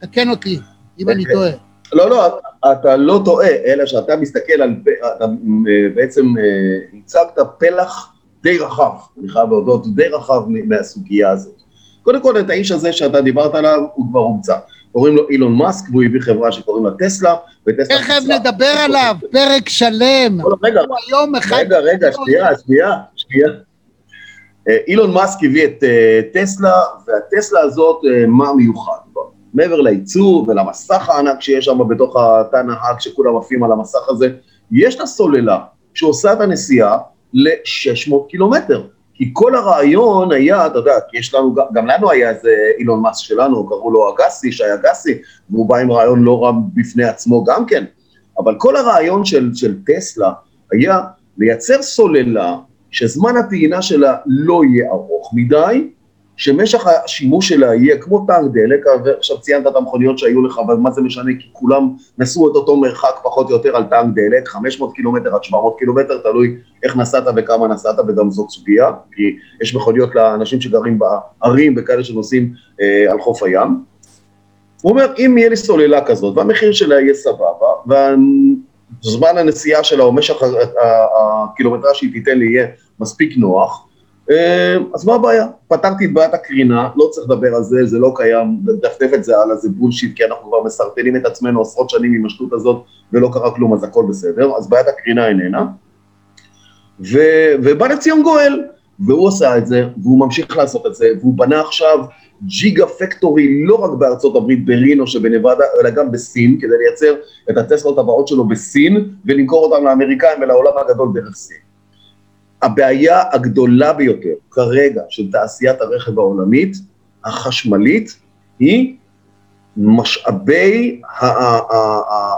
תקן אותי, אם אני טועה. לא, לא, אתה לא טועה, אלא שאתה מסתכל על, אתה אה, בעצם אה, הצגת פלח די רחב, אני חייב להודות, די רחב מהסוגיה הזאת. קודם כל, את האיש הזה שאתה דיברת עליו, הוא כבר הומצא. קוראים לו אילון מאסק, והוא הביא חברה שקוראים לה טסלה, וטסלה... תכף פיצלה- נדבר עליו, פרק שלם. רגע. רגע, רגע, שנייה, שנייה, שנייה. אה, אילון מאסק הביא את אה, טסלה, והטסלה הזאת, אה, מה מיוחד בה? מעבר לייצור ולמסך הענק שיש שם בתוך התא נהג שכולם עפים על המסך הזה, יש לה סוללה שעושה את הנסיעה ל-600 קילומטר. כי כל הרעיון היה, אתה יודע, כי יש לנו, גם לנו היה איזה אילון מאסק שלנו, קראו לו אגסי, שהיה אגסי, והוא בא עם רעיון לא רע בפני עצמו גם כן. אבל כל הרעיון של, של טסלה היה לייצר סוללה שזמן הטעינה שלה לא יהיה ארוך מדי, שמשך השימוש שלה יהיה כמו טנק דלק, ועכשיו ציינת את המכוניות שהיו לך, אבל מה זה משנה, כי כולם נסעו את אותו מרחק פחות או יותר על טנק דלק, 500 קילומטר עד 700 קילומטר, תלוי איך נסעת וכמה נסעת, וגם זאת סוגיה, כי יש מכוניות לאנשים שגרים בערים וכאלה שנוסעים אה, על חוף הים. הוא אומר, אם יהיה לי סוללה כזאת, והמחיר שלה יהיה סבבה, וזמן הנסיעה שלה או משך הקילומטרה שהיא תיתן לי יהיה מספיק נוח, אז מה הבעיה? פתרתי את בעיית הקרינה, לא צריך לדבר על זה, זה לא קיים, לדפדף את זה הלאה, זה בולשיט, כי אנחנו כבר מסרטנים את עצמנו עשרות שנים עם השטות הזאת, ולא קרה כלום, אז הכל בסדר, אז בעיית הקרינה איננה. ו- ובא לציון גואל, והוא עשה את זה, והוא ממשיך לעשות את זה, והוא בנה עכשיו ג'יגה פקטורי לא רק בארצות הברית, ברינו שבנבדה, אלא גם בסין, כדי לייצר את הטסלות הבאות שלו בסין, ולמכור אותם לאמריקאים ולעולם הגדול דרך סין. הבעיה הגדולה ביותר כרגע של תעשיית הרכב העולמית, החשמלית, היא משאבי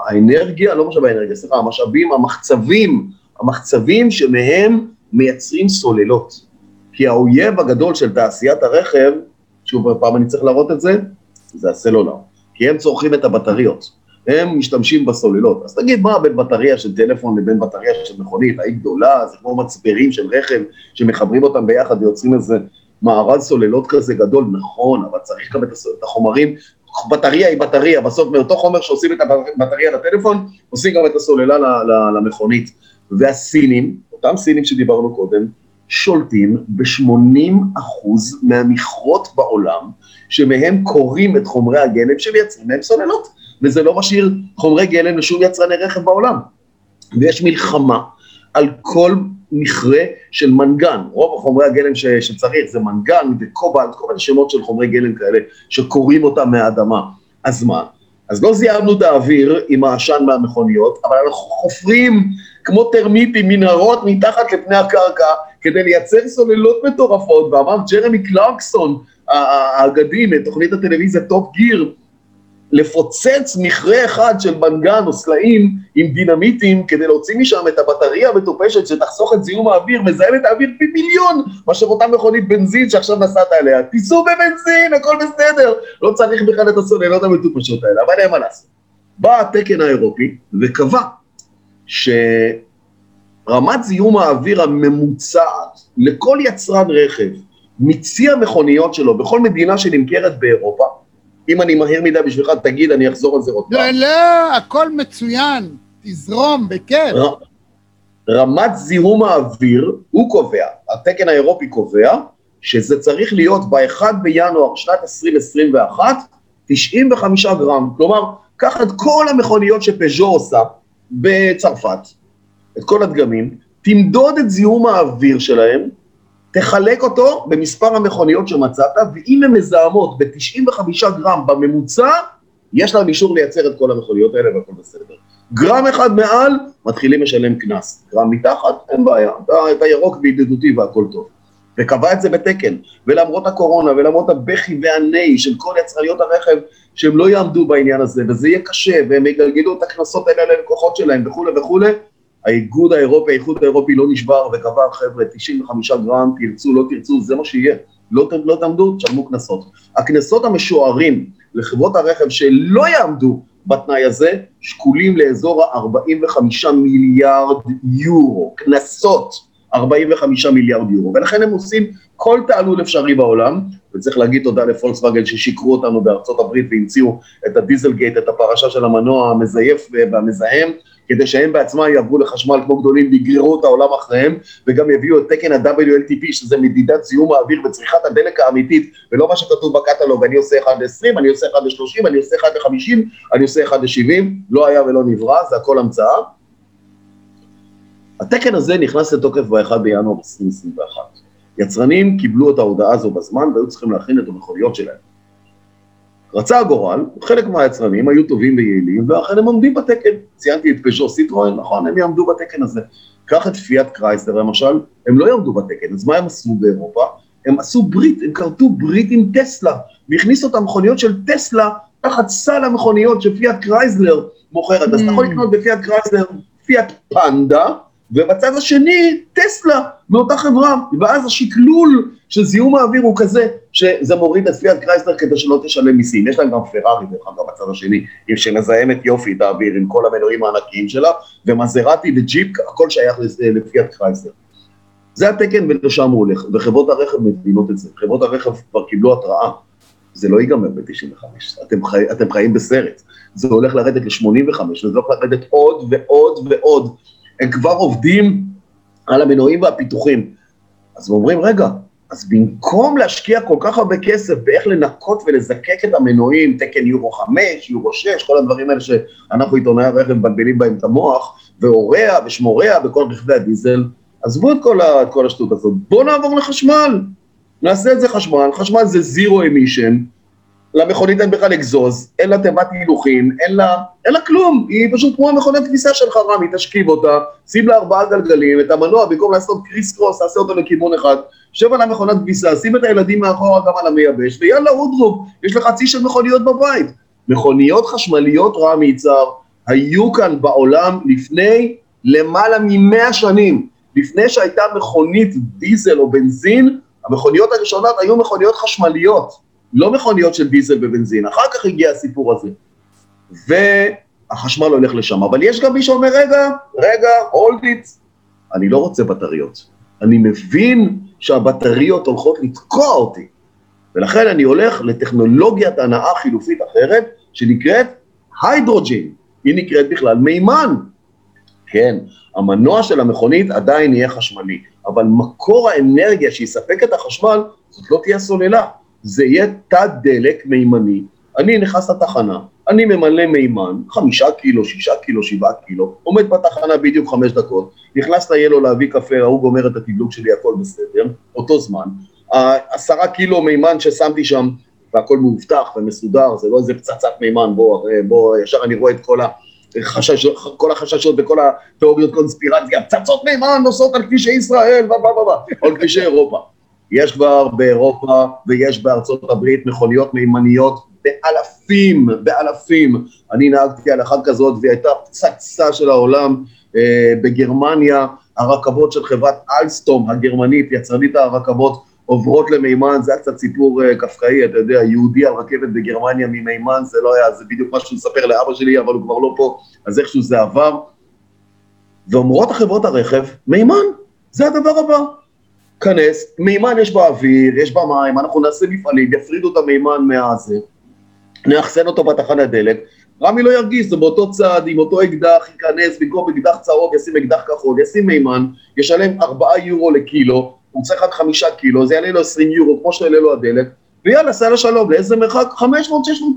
האנרגיה, לא משאבי האנרגיה, סליחה, המשאבים, המחצבים, המחצבים שמהם מייצרים סוללות. כי האויב הגדול של תעשיית הרכב, שוב פעם אני צריך להראות את זה, זה הסלולר. כי הם צורכים את הבטריות. הם משתמשים בסוללות. אז תגיד, מה בין בטריה של טלפון לבין בטריה של מכונית? האי גדולה? זה כמו מצברים של רכב שמחברים אותם ביחד ויוצרים איזה מארז סוללות כזה גדול. נכון, אבל צריך גם את החומרים. בטריה היא בטריה, בסוף מאותו חומר שעושים את הבטריה לטלפון, עושים גם את הסוללה למכונית. והסינים, אותם סינים שדיברנו קודם, שולטים ב-80 אחוז מהמכרות בעולם, שמהם קוראים את חומרי הגלם שמייצרים מהם סוללות. וזה לא משאיר חומרי גלם לשום יצרני רכב בעולם. ויש מלחמה על כל מכרה של מנגן. רוב חומרי הגלם ש, שצריך זה מנגן וקובלט, כל מיני שמות של חומרי גלם כאלה שקוראים אותם מהאדמה. אז מה? אז לא זיהמנו את האוויר עם העשן מהמכוניות, אבל אנחנו חופרים כמו טרמיטים מנהרות מתחת לפני הקרקע כדי לייצר סוללות מטורפות, ואמר ג'רמי קלרקסון האגדי מתוכנית הטלוויזיה טופ גיר, לפוצץ מכרה אחד של מנגן או סלעים עם דינמיטים כדי להוציא משם את הבטריה המטופשת שתחסוך את זיהום האוויר, מזהם את האוויר פי מיליון מאשר אותה מכונית בנזין שעכשיו נסעת עליה. תיסעו בבנזין, הכל בסדר, לא צריך בכלל את הסוללות המטופשות האלה, אבל אין מה לעשות. בא התקן האירופי וקבע שרמת זיהום האוויר הממוצעת לכל יצרן רכב מצי המכוניות שלו בכל מדינה שנמכרת באירופה, אם אני מהיר מדי בשבילך, תגיד, אני אחזור על זה עוד לא, פעם. לא, הכל מצוין, תזרום, בכיף. רמת זיהום האוויר, הוא קובע, התקן האירופי קובע, שזה צריך להיות ב-1 בינואר שנת 2021, 95 גרם. כלומר, קח את כל המכוניות שפז'ו עושה בצרפת, את כל הדגמים, תמדוד את זיהום האוויר שלהם, תחלק אותו במספר המכוניות שמצאת, ואם הן מזהמות ב-95 גרם בממוצע, יש להם אישור לייצר את כל המכוניות האלה והכל בסדר. גרם אחד מעל, מתחילים לשלם קנס. גרם מתחת, אין בעיה, אתה, אתה ירוק וידידותי והכל טוב. וקבע את זה בתקן, ולמרות הקורונה, ולמרות הבכי והנהי של כל יצרניות הרכב, שהם לא יעמדו בעניין הזה, וזה יהיה קשה, והם יגלגלו את הקנסות האלה ללקוחות שלהם וכולי וכולי, האיגוד האירופי, האיחוד האירופי לא נשבר וקבע, חבר'ה, 95 גרם, תרצו, לא תרצו, זה מה שיהיה. לא, לא תעמדו, תשלמו קנסות. הקנסות המשוערים לחברות הרכב שלא יעמדו בתנאי הזה, שקולים לאזור ה-45 מיליארד יורו. קנסות, 45 מיליארד יורו. ולכן הם עושים כל תעלול אפשרי בעולם, וצריך להגיד תודה לפולקסווגן ששיקרו אותנו בארצות הברית והמציאו את הדיזלגייט, את הפרשה של המנוע המזייף והמזהם, כדי שהם בעצמם יעברו לחשמל כמו גדולים ויגררו את העולם אחריהם, וגם יביאו את תקן ה-WLTP, שזה מדידת זיהום האוויר וצריכת הדלק האמיתית, ולא מה שכתוב בקטלוג, אני עושה 1 ל-20, אני עושה 1 ל-30, אני עושה 1 ל-50, אני עושה 1 ל-70, לא היה ולא נברא, זה הכל המצאה. התקן הזה נכנס לתוקף ב-1 בינואר 2021. יצרנים קיבלו את ההודעה הזו בזמן והיו צריכים להכין את המכוניות שלהם. רצה הגורל, חלק מהיצרנים היו טובים ויעילים, ואכן הם עומדים בתקן. ציינתי את פז'ו סיטרואן, נכון, הם יעמדו בתקן הזה. קח את פיאט קרייסלר למשל, הם לא יעמדו בתקן, אז מה הם עשו באירופה? הם עשו ברית, הם כרתו ברית עם טסלה, והכניסו את המכוניות של טסלה תחת סל המכוניות שפיאט קרייסלר מוכרת. אז אתה יכול לקנות בפיאט קרייסלר פיאט פנדה, ובצד השני טסלה מאותה חברה, ואז השקלול של זיהום האוויר הוא כזה, שזה מוריד את פיאט קרייסלר כדי שלא תשלם מיסים. יש להם גם פרארי, דרך אגב, בצד השני, שמזהמת יופי את האוויר עם כל המנועים הענקיים שלה, ומזרטי וג'יפ, הכל שייך לפיאט קרייסלר. זה התקן ולשם הוא הולך, וחברות הרכב מבינות את זה. חברות הרכב כבר קיבלו התראה, זה לא ייגמר ב-95, אתם, חי, אתם חיים בסרט. זה הולך לרדת ל-85, וזה הולך לרדת עוד ועוד ועוד. הם כבר עובדים על המנועים והפיתוחים. אז הם אומרים, רגע, אז במקום להשקיע כל כך הרבה כסף באיך לנקות ולזקק את המנועים, תקן יורו 5, יורו 6, כל הדברים האלה שאנחנו עיתונאי הרכב מבלבלים בהם את המוח, והורע ושמורע בכל רכבי הדיזל, עזבו את כל, ה, את כל השטות הזאת, בואו נעבור לחשמל, נעשה את זה חשמל, חשמל זה זירו אמישן, למכונית אין בכלל אגזוז, אין לה תיבת הילוכים, אין לה, אין לה כלום, היא פשוט כמו המכונת כביסה שלך רמי, תשכיב אותה, שים לה ארבעה גלגלים, את המנוע במקום לעשות קריס קרוס, תעשה אותו לכיוון אחד, שב על המכונת כביסה, שים את הילדים מאחורה גם על המייבש, ויאללה אודרוב, יש לך צי של מכוניות בבית. מכוניות חשמליות רמי יצהר היו כאן בעולם לפני למעלה ממאה שנים, לפני שהייתה מכונית דיזל או בנזין, המכוניות הראשונות היו מכוניות חשמליות. לא מכוניות של דיזל ובנזין, אחר כך הגיע הסיפור הזה. והחשמל הולך לשם, אבל יש גם מי שאומר, רגע, רגע, hold it, אני לא רוצה בטריות. אני מבין שהבטריות הולכות לתקוע אותי, ולכן אני הולך לטכנולוגיית הנעה חילופית אחרת, שנקראת היידרוג'ין, היא נקראת בכלל מימן. כן, המנוע של המכונית עדיין יהיה חשמלי, אבל מקור האנרגיה שיספק את החשמל, זאת לא תהיה סוללה. זה יהיה תת דלק מימני, אני נכנס לתחנה, אני ממלא מימן, חמישה קילו, שישה קילו, שבעה קילו, עומד בתחנה בדיוק חמש דקות, נכנס ליילו להביא קפה, ההוא גומר את התדלוק שלי, הכל בסדר, אותו זמן, עשרה קילו מימן ששמתי שם, והכל מאובטח ומסודר, זה לא איזה פצצת מימן, בוא, בוא, ישר אני רואה את כל החשש, כל החששות וכל התיאוריות קונספירציה, פצצות מימן נוסעות על כבישי ישראל, או על כבישי אירופה. יש כבר באירופה ויש בארצות הברית מכוניות מימניות באלפים, באלפים. אני נהגתי על אחת כזאת והיא הייתה פצצה של העולם אה, בגרמניה, הרכבות של חברת אלסטום הגרמנית, יצרנית הרכבות, עוברות למימן, זה היה קצת סיפור אה, קפקאי, אתה יודע, יהודי על רכבת בגרמניה ממימן, זה לא היה, זה בדיוק מה שהוא מספר לאבא שלי, אבל הוא כבר לא פה, אז איכשהו זה עבר. ואומרות החברות הרכב, מימן, זה הדבר הבא. כנס, מימן יש באוויר, יש במים, אנחנו נעשה מפעלים, יפרידו את המימן מהזה, נאחסן אותו בתחנת דלק, רמי לא ירגיש, זה באותו צד, עם אותו אקדח, ייכנס, במקום אקדח צהוב, ישים אקדח כחול, ישים מימן, ישלם 4 יורו לקילו, הוא צריך רק 5 קילו, זה יעלה לו 20 יורו, כמו שיעלה לו הדלק, ויאללה, סע לשלום, לאיזה מרחק? 500-600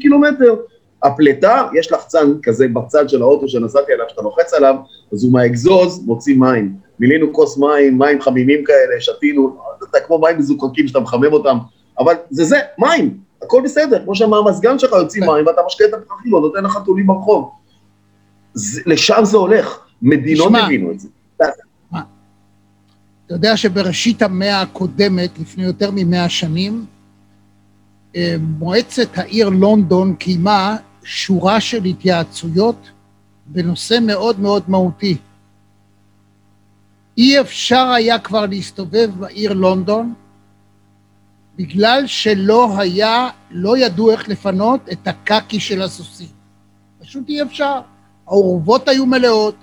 קילומטר. הפלטה, יש לחצן כזה בצד של האוטו שנסעתי עליו, שאתה לוחץ עליו, אז הוא מהאגזוז מוציא מים. מילינו כוס מים, מים חמימים כאלה, שתינו, אתה כמו מים מזוקקים שאתה מחמם אותם, אבל זה זה, מים, הכל בסדר, כמו שהמזגן שלך יוציא מים ואתה משקה את הפרחים, או נותן לך תולים ברחוב. זה, לשם זה הולך, מדינות הבינו את זה. אתה יודע שבראשית המאה הקודמת, לפני יותר ממאה שנים, אה, מועצת העיר לונדון קיימה שורה של התייעצויות בנושא מאוד מאוד מהותי. אי אפשר היה כבר להסתובב בעיר לונדון בגלל שלא היה, לא ידעו איך לפנות את הקקי של הסוסים. פשוט אי אפשר. האורוות היו מלאות,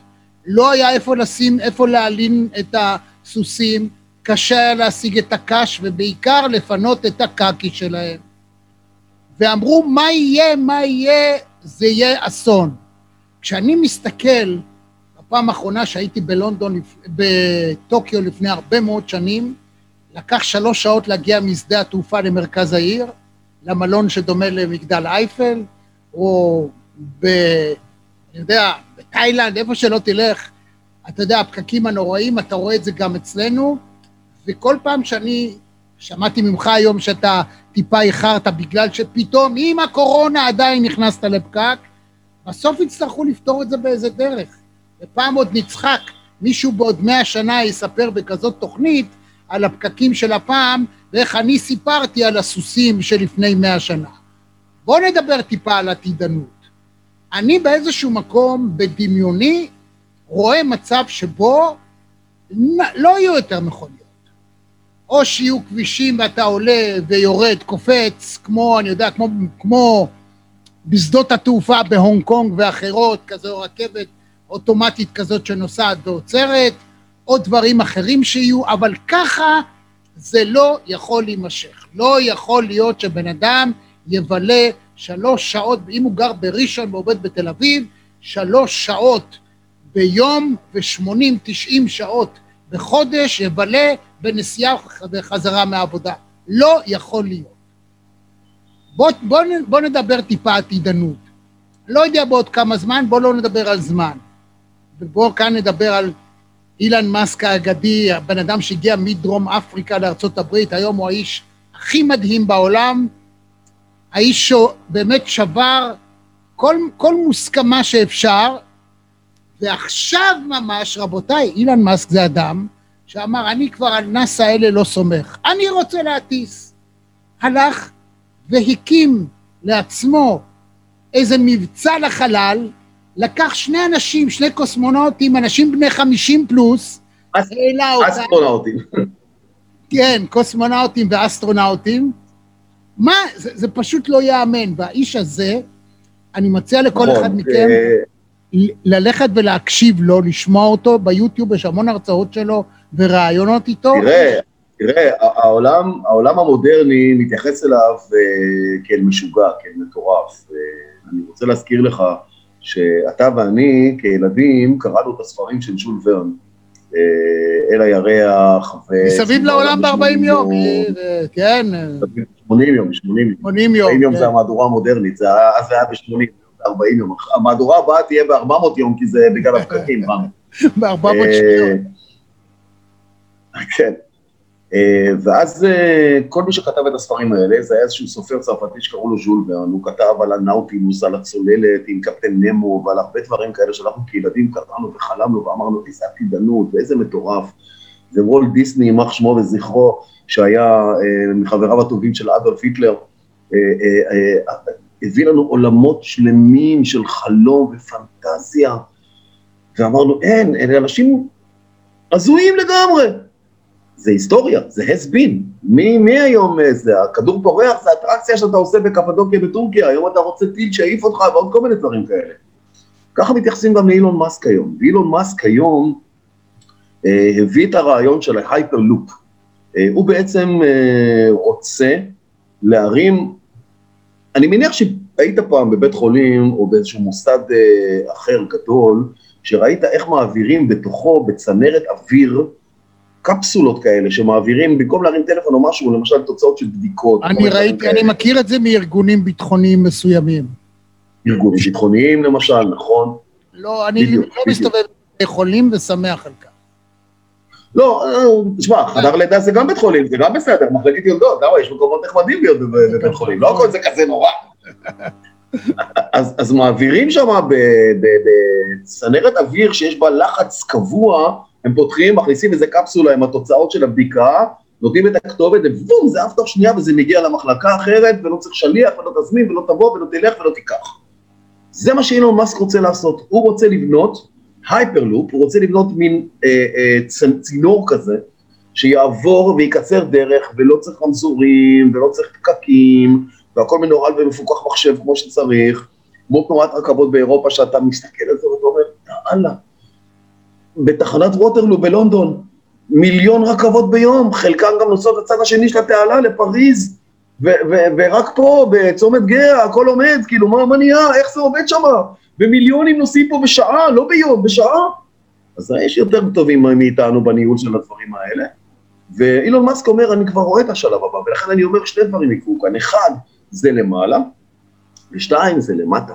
לא היה איפה לשים, איפה להלין את הסוסים, קשה היה להשיג את הקש ובעיקר לפנות את הקקי שלהם. ואמרו, מה יהיה, מה יהיה, זה יהיה אסון. כשאני מסתכל הפעם האחרונה שהייתי בלונדון, בטוקיו לפני הרבה מאוד שנים, לקח שלוש שעות להגיע משדה התעופה למרכז העיר, למלון שדומה למגדל אייפל, או ב... אני יודע, בתאילנד, איפה שלא תלך, אתה יודע, הפקקים הנוראים, אתה רואה את זה גם אצלנו, וכל פעם שאני, שמעתי ממך היום שאתה טיפה איחרת בגלל שפתאום עם הקורונה עדיין נכנסת לפקק, בסוף יצטרכו לפתור את זה באיזה דרך. ופעם עוד נצחק, מישהו בעוד מאה שנה יספר בכזאת תוכנית על הפקקים של הפעם, ואיך אני סיפרתי על הסוסים שלפני מאה שנה. בואו נדבר טיפה על עתידנות. אני באיזשהו מקום, בדמיוני, רואה מצב שבו לא יהיו יותר מכוניות. או שיהיו כבישים ואתה עולה ויורד, קופץ, כמו, אני יודע, כמו, כמו בשדות התעופה בהונג קונג ואחרות, כזו רכבת אוטומטית כזאת שנוסעת ועוצרת, או דברים אחרים שיהיו, אבל ככה זה לא יכול להימשך. לא יכול להיות שבן אדם יבלה שלוש שעות, אם הוא גר בראשון ועובד בתל אביב, שלוש שעות ביום ושמונים, תשעים שעות בחודש יבלה בנסיעה וחזרה מהעבודה. לא יכול להיות. בוא, בוא, בוא נדבר טיפה עתידנות. לא יודע בעוד כמה זמן, בוא לא נדבר על זמן. ובוא כאן נדבר על אילן מאסק האגדי, הבן אדם שהגיע מדרום אפריקה לארצות הברית, היום הוא האיש הכי מדהים בעולם, האיש שבאמת שבר כל, כל מוסכמה שאפשר, ועכשיו ממש, רבותיי, אילן מאסק זה אדם שאמר, אני כבר על נאס"א האלה לא סומך, אני רוצה להטיס. הלך והקים לעצמו איזה מבצע לחלל, לקח שני אנשים, שני קוסמונאוטים, אנשים בני 50 פלוס, העלה אותם, אסטרונאוטים. כן, קוסמונאוטים ואסטרונאוטים. מה, זה, זה פשוט לא ייאמן. והאיש הזה, אני מציע לכל נכון, אחד מכם אה, ל- ללכת ולהקשיב לו, לשמוע אותו ביוטיוב, יש המון הרצאות שלו וראיונות איתו. תראה, תראה, העולם, העולם המודרני מתייחס אליו אה, כאל משוגע, כאל מטורף. אה, אני רוצה להזכיר לך שאתה ואני כילדים קראנו את הספרים של ז'ול ורן, אה, אל הירח, ו... מסביב לעולם ב-40 יום, אה, כן, אה, 80 יום, 80 יום. 80 יום. 40 יום כן. זה המהדורה המודרנית, זה היה- אז זה היה ב-80, 40 יום. המהדורה הבאה תהיה ב-400 יום, כי זה בגלל הפקקים, רם. ב-400 אה, שניות. כן. אה, ואז אה, כל מי שכתב את הספרים האלה, זה היה איזשהו סופר צרפתי שקראו לו ז'ול ורן, הוא כתב על הנאוטילוס, על הצוללת עם קפטן נמו ועל הרבה דברים כאלה שאנחנו כילדים קראנו וחלמנו ואמרנו איזה עתידנות ואיזה מטורף. זה וולט דיסני, יימח שמו וזכרו, שהיה אה, מחבריו הטובים של אדולף היטלר, הביא לנו עולמות שלמים של חלום ופנטזיה, ואמרנו, אין, אלה אנשים הזויים לגמרי. זה היסטוריה, זה has been. מי, מי היום אה, זה? הכדור פורח זה אטרקציה שאתה עושה בקפדוקיה בטורקיה, היום אתה רוצה טיל שיעיף אותך ועוד כל מיני דברים כאלה. ככה מתייחסים גם לאילון מאסק היום. ואילון מאסק היום אה, הביא את הרעיון של ההייפרלופ. אה, הוא בעצם אה, רוצה להרים, אני מניח שהיית פעם בבית חולים או באיזשהו מוסד אה, אחר גדול, שראית איך מעבירים בתוכו בצנרת אוויר קפסולות כאלה שמעבירים, במקום להרים טלפון או משהו, למשל תוצאות של בדיקות. אני ראיתי. אני מכיר את זה מארגונים ביטחוניים מסוימים. ארגונים ביטחוניים למשל, נכון? לא, אני בדיוק, לא. מסתובב בבתי חולים ושמח על כך. לא, אה, תשמע, חדר לידה זה גם בית חולים, זה גם בסדר, מחלקת יולדות, למה יש מקומות נחמדים להיות בב- בבית חולים, לא הכל זה כזה נורא. אז מעבירים שם בצנרת אוויר שיש בה לחץ קבוע, הם פותחים, מכניסים איזה קפסולה עם התוצאות של הבדיקה, נותנים את הכתובת, ובום, זה עף תוך שנייה וזה מגיע למחלקה אחרת, ולא צריך שליח, ולא תזמין, ולא תבוא, ולא תלך, ולא תיקח. זה מה שאילון מאסק רוצה לעשות, הוא רוצה לבנות hyperloop, הוא רוצה לבנות מין אה, אה, צינור כזה, שיעבור ויקצר דרך, ולא צריך רמזורים, ולא צריך פקקים, והכל מנוהל ומפוקח מחשב כמו שצריך, כמו תנועת רכבות באירופה, שאתה מסתכל על זה ואתה אומר, יאללה, בתחנת ווטרלו בלונדון, מיליון רכבות ביום, חלקן גם נוסעות לצד השני של התעלה, לפריז, ו- ו- ורק פה, בצומת גאה, הכל עומד, כאילו, מה, מה נהיה, איך זה עובד שם? ומיליונים נוסעים פה בשעה, לא ביום, בשעה. אז יש יותר טובים מאיתנו בניהול של הדברים האלה. ואילון מאסק אומר, אני כבר רואה את השלב הבא, ולכן אני אומר שני דברים יקרו כאן. אחד, זה למעלה, ושתיים, זה למטה.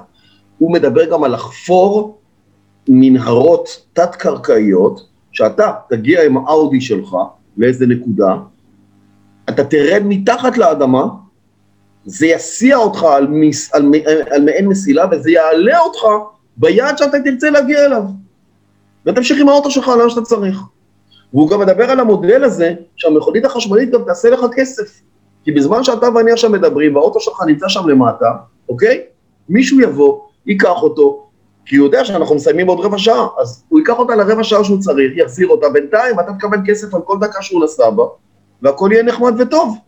הוא מדבר גם על לחפור מנהרות תת-קרקעיות, שאתה תגיע עם האאודי שלך לאיזה נקודה, אתה תרד מתחת לאדמה, זה יסיע אותך על, מס, על, על מעין מסילה, וזה יעלה אותך ביעד שאתה תרצה להגיע אליו. ותמשיך עם האוטו שלך לאן שאתה צריך. והוא גם מדבר על המודל הזה, שהמכונית החשמלית גם תעשה לך כסף. כי בזמן שאתה ואני עכשיו מדברים, והאוטו שלך נמצא שם למטה, אוקיי? מישהו יבוא, ייקח אותו, כי הוא יודע שאנחנו מסיימים עוד רבע שעה, אז הוא ייקח אותה לרבע שעה שהוא צריך, יחזיר אותה, בינתיים אתה תקבל כסף על כל דקה שהוא נסע בה, והכל יהיה נחמד וטוב,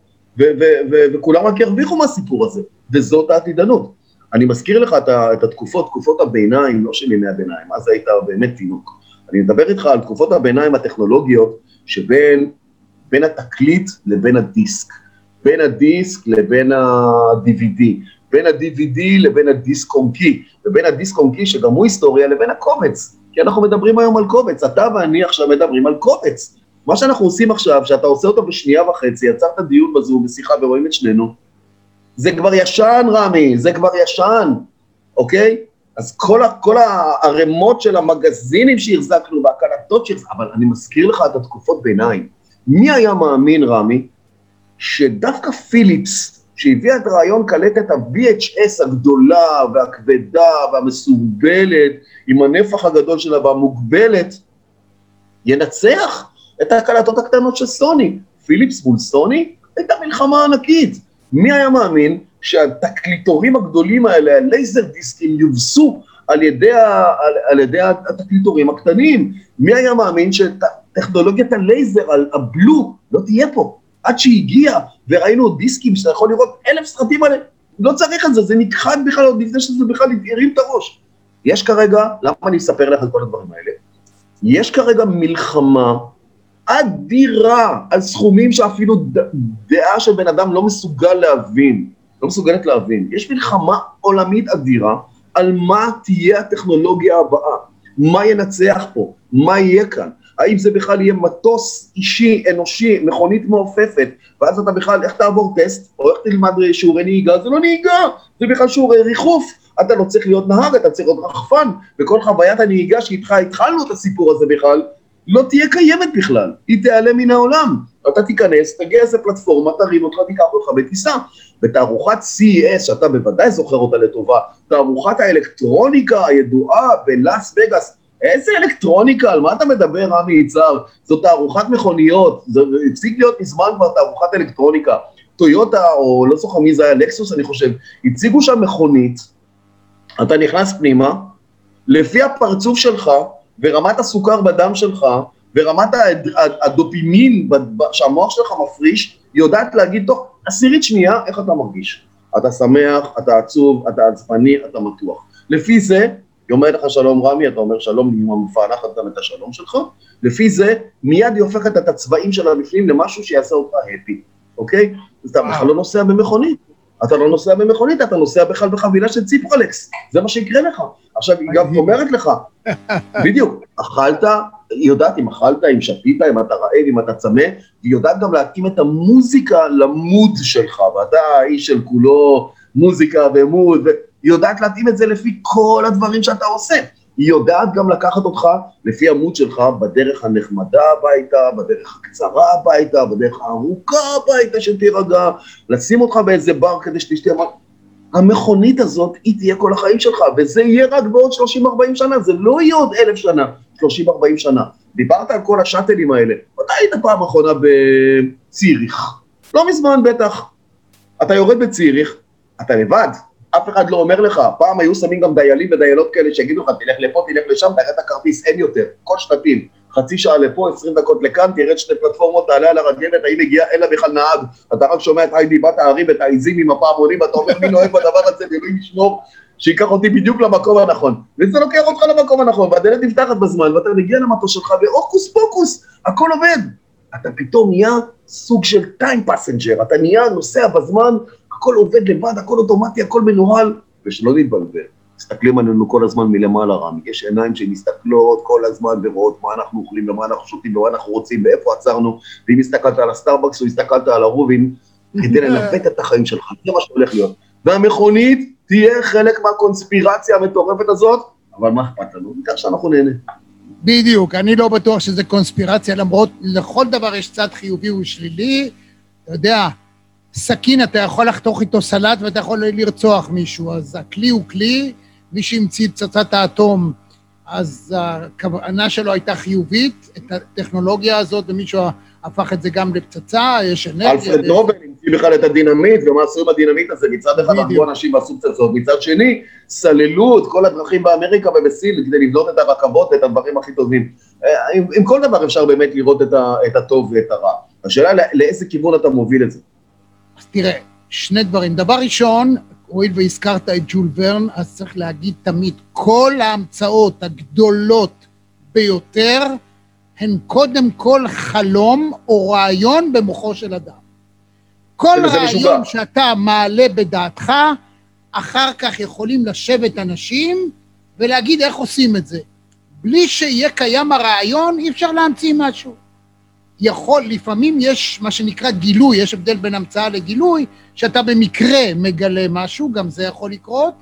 וכולם רק ירוויחו מהסיפור הזה, וזאת העתידנות. אני מזכיר לך את, את התקופות, תקופות הביניים, לא של ימי הביניים, אז היית באמת תינוק. אני מדבר איתך על תקופות הביניים הטכנולוגיות שבין בין התקליט לבין הדיסק, בין הדיסק לבין ה-DVD, בין ה-DVD לבין הדיסק און קי, ובין הדיסק און קי, שגם הוא היסטוריה, לבין הקובץ. כי אנחנו מדברים היום על קובץ, אתה ואני עכשיו מדברים על קובץ. מה שאנחנו עושים עכשיו, שאתה עושה אותו בשנייה וחצי, יצרת דיון בזום, בשיחה ורואים את שנינו, זה כבר ישן, רמי, זה כבר ישן, אוקיי? אז כל, ה, כל הערימות של המגזינים שהחזקנו והקלטות שהחזקנו, אבל אני מזכיר לך את התקופות ביניים. מי היה מאמין, רמי, שדווקא פיליפס, שהביאה את רעיון קלטת ה-VHS הגדולה והכבדה והמסורבלת, עם הנפח הגדול שלה והמוגבלת, ינצח את הקלטות הקטנות של סוני. פיליפס מול סוני הייתה מלחמה ענקית. מי היה מאמין שהתקליטורים הגדולים האלה, הלייזר דיסקים, יובסו על ידי, ה, על, על ידי התקליטורים הקטנים? מי היה מאמין שטכנולוגיית הלייזר, הבלו, לא תהיה פה? עד שהגיע, וראינו דיסקים שאתה יכול לראות אלף סרטים עליהם, לא צריך את זה, זה נכחד בכלל עוד לפני שזה בכלל הרים את הראש. יש כרגע, למה אני אספר לך את כל הדברים האלה? יש כרגע מלחמה אדירה על סכומים שאפילו דעה של בן אדם לא מסוגל להבין, לא מסוגלת להבין. יש מלחמה עולמית אדירה על מה תהיה הטכנולוגיה הבאה, מה ינצח פה, מה יהיה כאן. האם זה בכלל יהיה מטוס אישי, אנושי, מכונית מעופפת, ואז אתה בכלל, איך תעבור טסט, או איך תלמד שיעורי נהיגה, זה לא נהיגה, זה בכלל שיעורי ריחוף. אתה לא צריך להיות נהג, אתה צריך להיות רחפן, וכל חוויית הנהיגה שאיתך התחלנו את הסיפור הזה בכלל, לא תהיה קיימת בכלל, היא תיעלם מן העולם. אתה תיכנס, תגיע איזה פלטפורמה, תרים אותך, תיקח אותך ותיסע. בתערוכת CES, שאתה בוודאי זוכר אותה לטובה, תערוכת האלקטרוניקה הידועה בלאס וגאס, איזה אלקטרוניקה, על מה אתה מדבר, רמי יצהר? זו תערוכת מכוניות, זה הפסיק להיות מזמן כבר תערוכת אלקטרוניקה. טויוטה, או לא זוכר מי זה היה, לקסוס אני חושב, הציגו שם מכונית, אתה נכנס פנימה, לפי הפרצוף שלך, ורמת הסוכר בדם שלך, ורמת הדופימין שהמוח שלך מפריש, יודעת להגיד תוך עשירית שנייה איך אתה מרגיש. אתה שמח, אתה עצוב, אתה עצבני, אתה מתוח. לפי זה, היא אומרת לך שלום רמי, אתה אומר שלום, היא מפענחת גם את השלום שלך, לפי זה, מיד היא הופכת את הצבעים שלה בפנים למשהו שיעשה אותך הפי, אוקיי? אז אתה בכלל לא נוסע במכונית. אתה לא נוסע במכונית, אתה נוסע בכלל בחבילה של ציפרלקס, זה מה שיקרה לך. עכשיו, היא גם אומרת לך, בדיוק, אכלת, היא יודעת אם אכלת, אם שתית, אם אתה רעב, אם אתה צמא, והיא יודעת גם להתאים את המוזיקה למוד שלך, ואתה האיש של כולו מוזיקה ומוד, והיא יודעת להתאים את זה לפי כל הדברים שאתה עושה. היא יודעת גם לקחת אותך לפי המוד שלך בדרך הנחמדה הביתה, בדרך הקצרה הביתה, בדרך הארוכה הביתה שתירגע, לשים אותך באיזה בר כדי שתשתה מה... המכונית הזאת, היא תהיה כל החיים שלך, וזה יהיה רק בעוד 30-40 שנה, זה לא יהיה עוד אלף שנה, 30-40 שנה. דיברת על כל השאטלים האלה, מתי היית פעם אחרונה בציריך? לא מזמן בטח. אתה יורד בציריך, אתה לבד, אף אחד לא אומר לך, פעם היו שמים גם דיילים ודיילות כאלה שיגידו לך, תלך לפה, תלך לשם, תראה את הכרטיס, אין יותר, כל שנתים, חצי שעה לפה, עשרים דקות לכאן, תרד שתי פלטפורמות, תעלה על הרגלת, האם הגיע, אין לה בכלל נהג, אתה רק שומע את היידי בת הערים ואת העיזים עם הפעמונים, ואתה אומר, מי נוהג בדבר הזה, ואלוהים ישמור, שייקח אותי בדיוק למקום הנכון. וזה לוקח אותך למקום הנכון, והדלת נפתחת בזמן, ואתה מגיע למטוס שלך, והוקוס פוקוס, הכל עובד. אתה פתאום נהיה סוג של time passenger, אתה נהיה נוסע בזמן, הכל עובד לבד, הכל אוטומטי, הכל מנוהל, ושלא נתבלבל. מסתכלים עלינו כל הזמן מלמעלה, רמי. יש עיניים שמסתכלות כל הזמן ורואות מה אנחנו אוכלים ומה אנחנו שותים ומה אנחנו רוצים ואיפה עצרנו, ואם הסתכלת על הסטארבקס או הסתכלת על הרובין, כדי לנווט את החיים שלך, זה מה שהולך להיות. והמכונית תהיה חלק מהקונספירציה המטורפת הזאת, אבל מה אכפת לנו? בעיקר שאנחנו נהנה. בדיוק, אני לא בטוח שזה קונספירציה, למרות לכל דבר יש צד חיובי ושלילי. אתה יודע, סכין, אתה יכול לחתוך איתו סלט ואתה יכול לרצוח מישהו, אז הכלי הוא כלי, מי שהמציא פצצת האטום, אז הכוונה שלו הייתה חיובית, את הטכנולוגיה הזאת, ומישהו הפך את זה גם לפצצה, יש אנרגיה. אלפרד נובל המציא בכלל את הדינמיט, ומה עשו עם הדינמיט הזה? מצד אחד. הרגו אנשים ועשו פצצות, מצד שני, סללו את כל הדרכים באמריקה ובסין כדי לבנות את הרכבות ואת הדברים הכי טובים. אה, עם, עם כל דבר אפשר באמת לראות את, ה, את הטוב ואת הרע. השאלה לא- לאיזה כיוון אתה מוביל את זה. אז תראה, שני דברים. דבר ראשון, הואיל והזכרת את ג'ול ורן, אז צריך להגיד תמיד, כל ההמצאות הגדולות ביותר הן קודם כל חלום או רעיון במוחו של אדם. כל רעיון. שאתה מעלה בדעתך, אחר כך יכולים לשבת אנשים ולהגיד איך עושים את זה. בלי שיהיה קיים הרעיון, אי אפשר להמציא משהו. יכול, לפעמים יש מה שנקרא גילוי, יש הבדל בין המצאה לגילוי, שאתה במקרה מגלה משהו, גם זה יכול לקרות,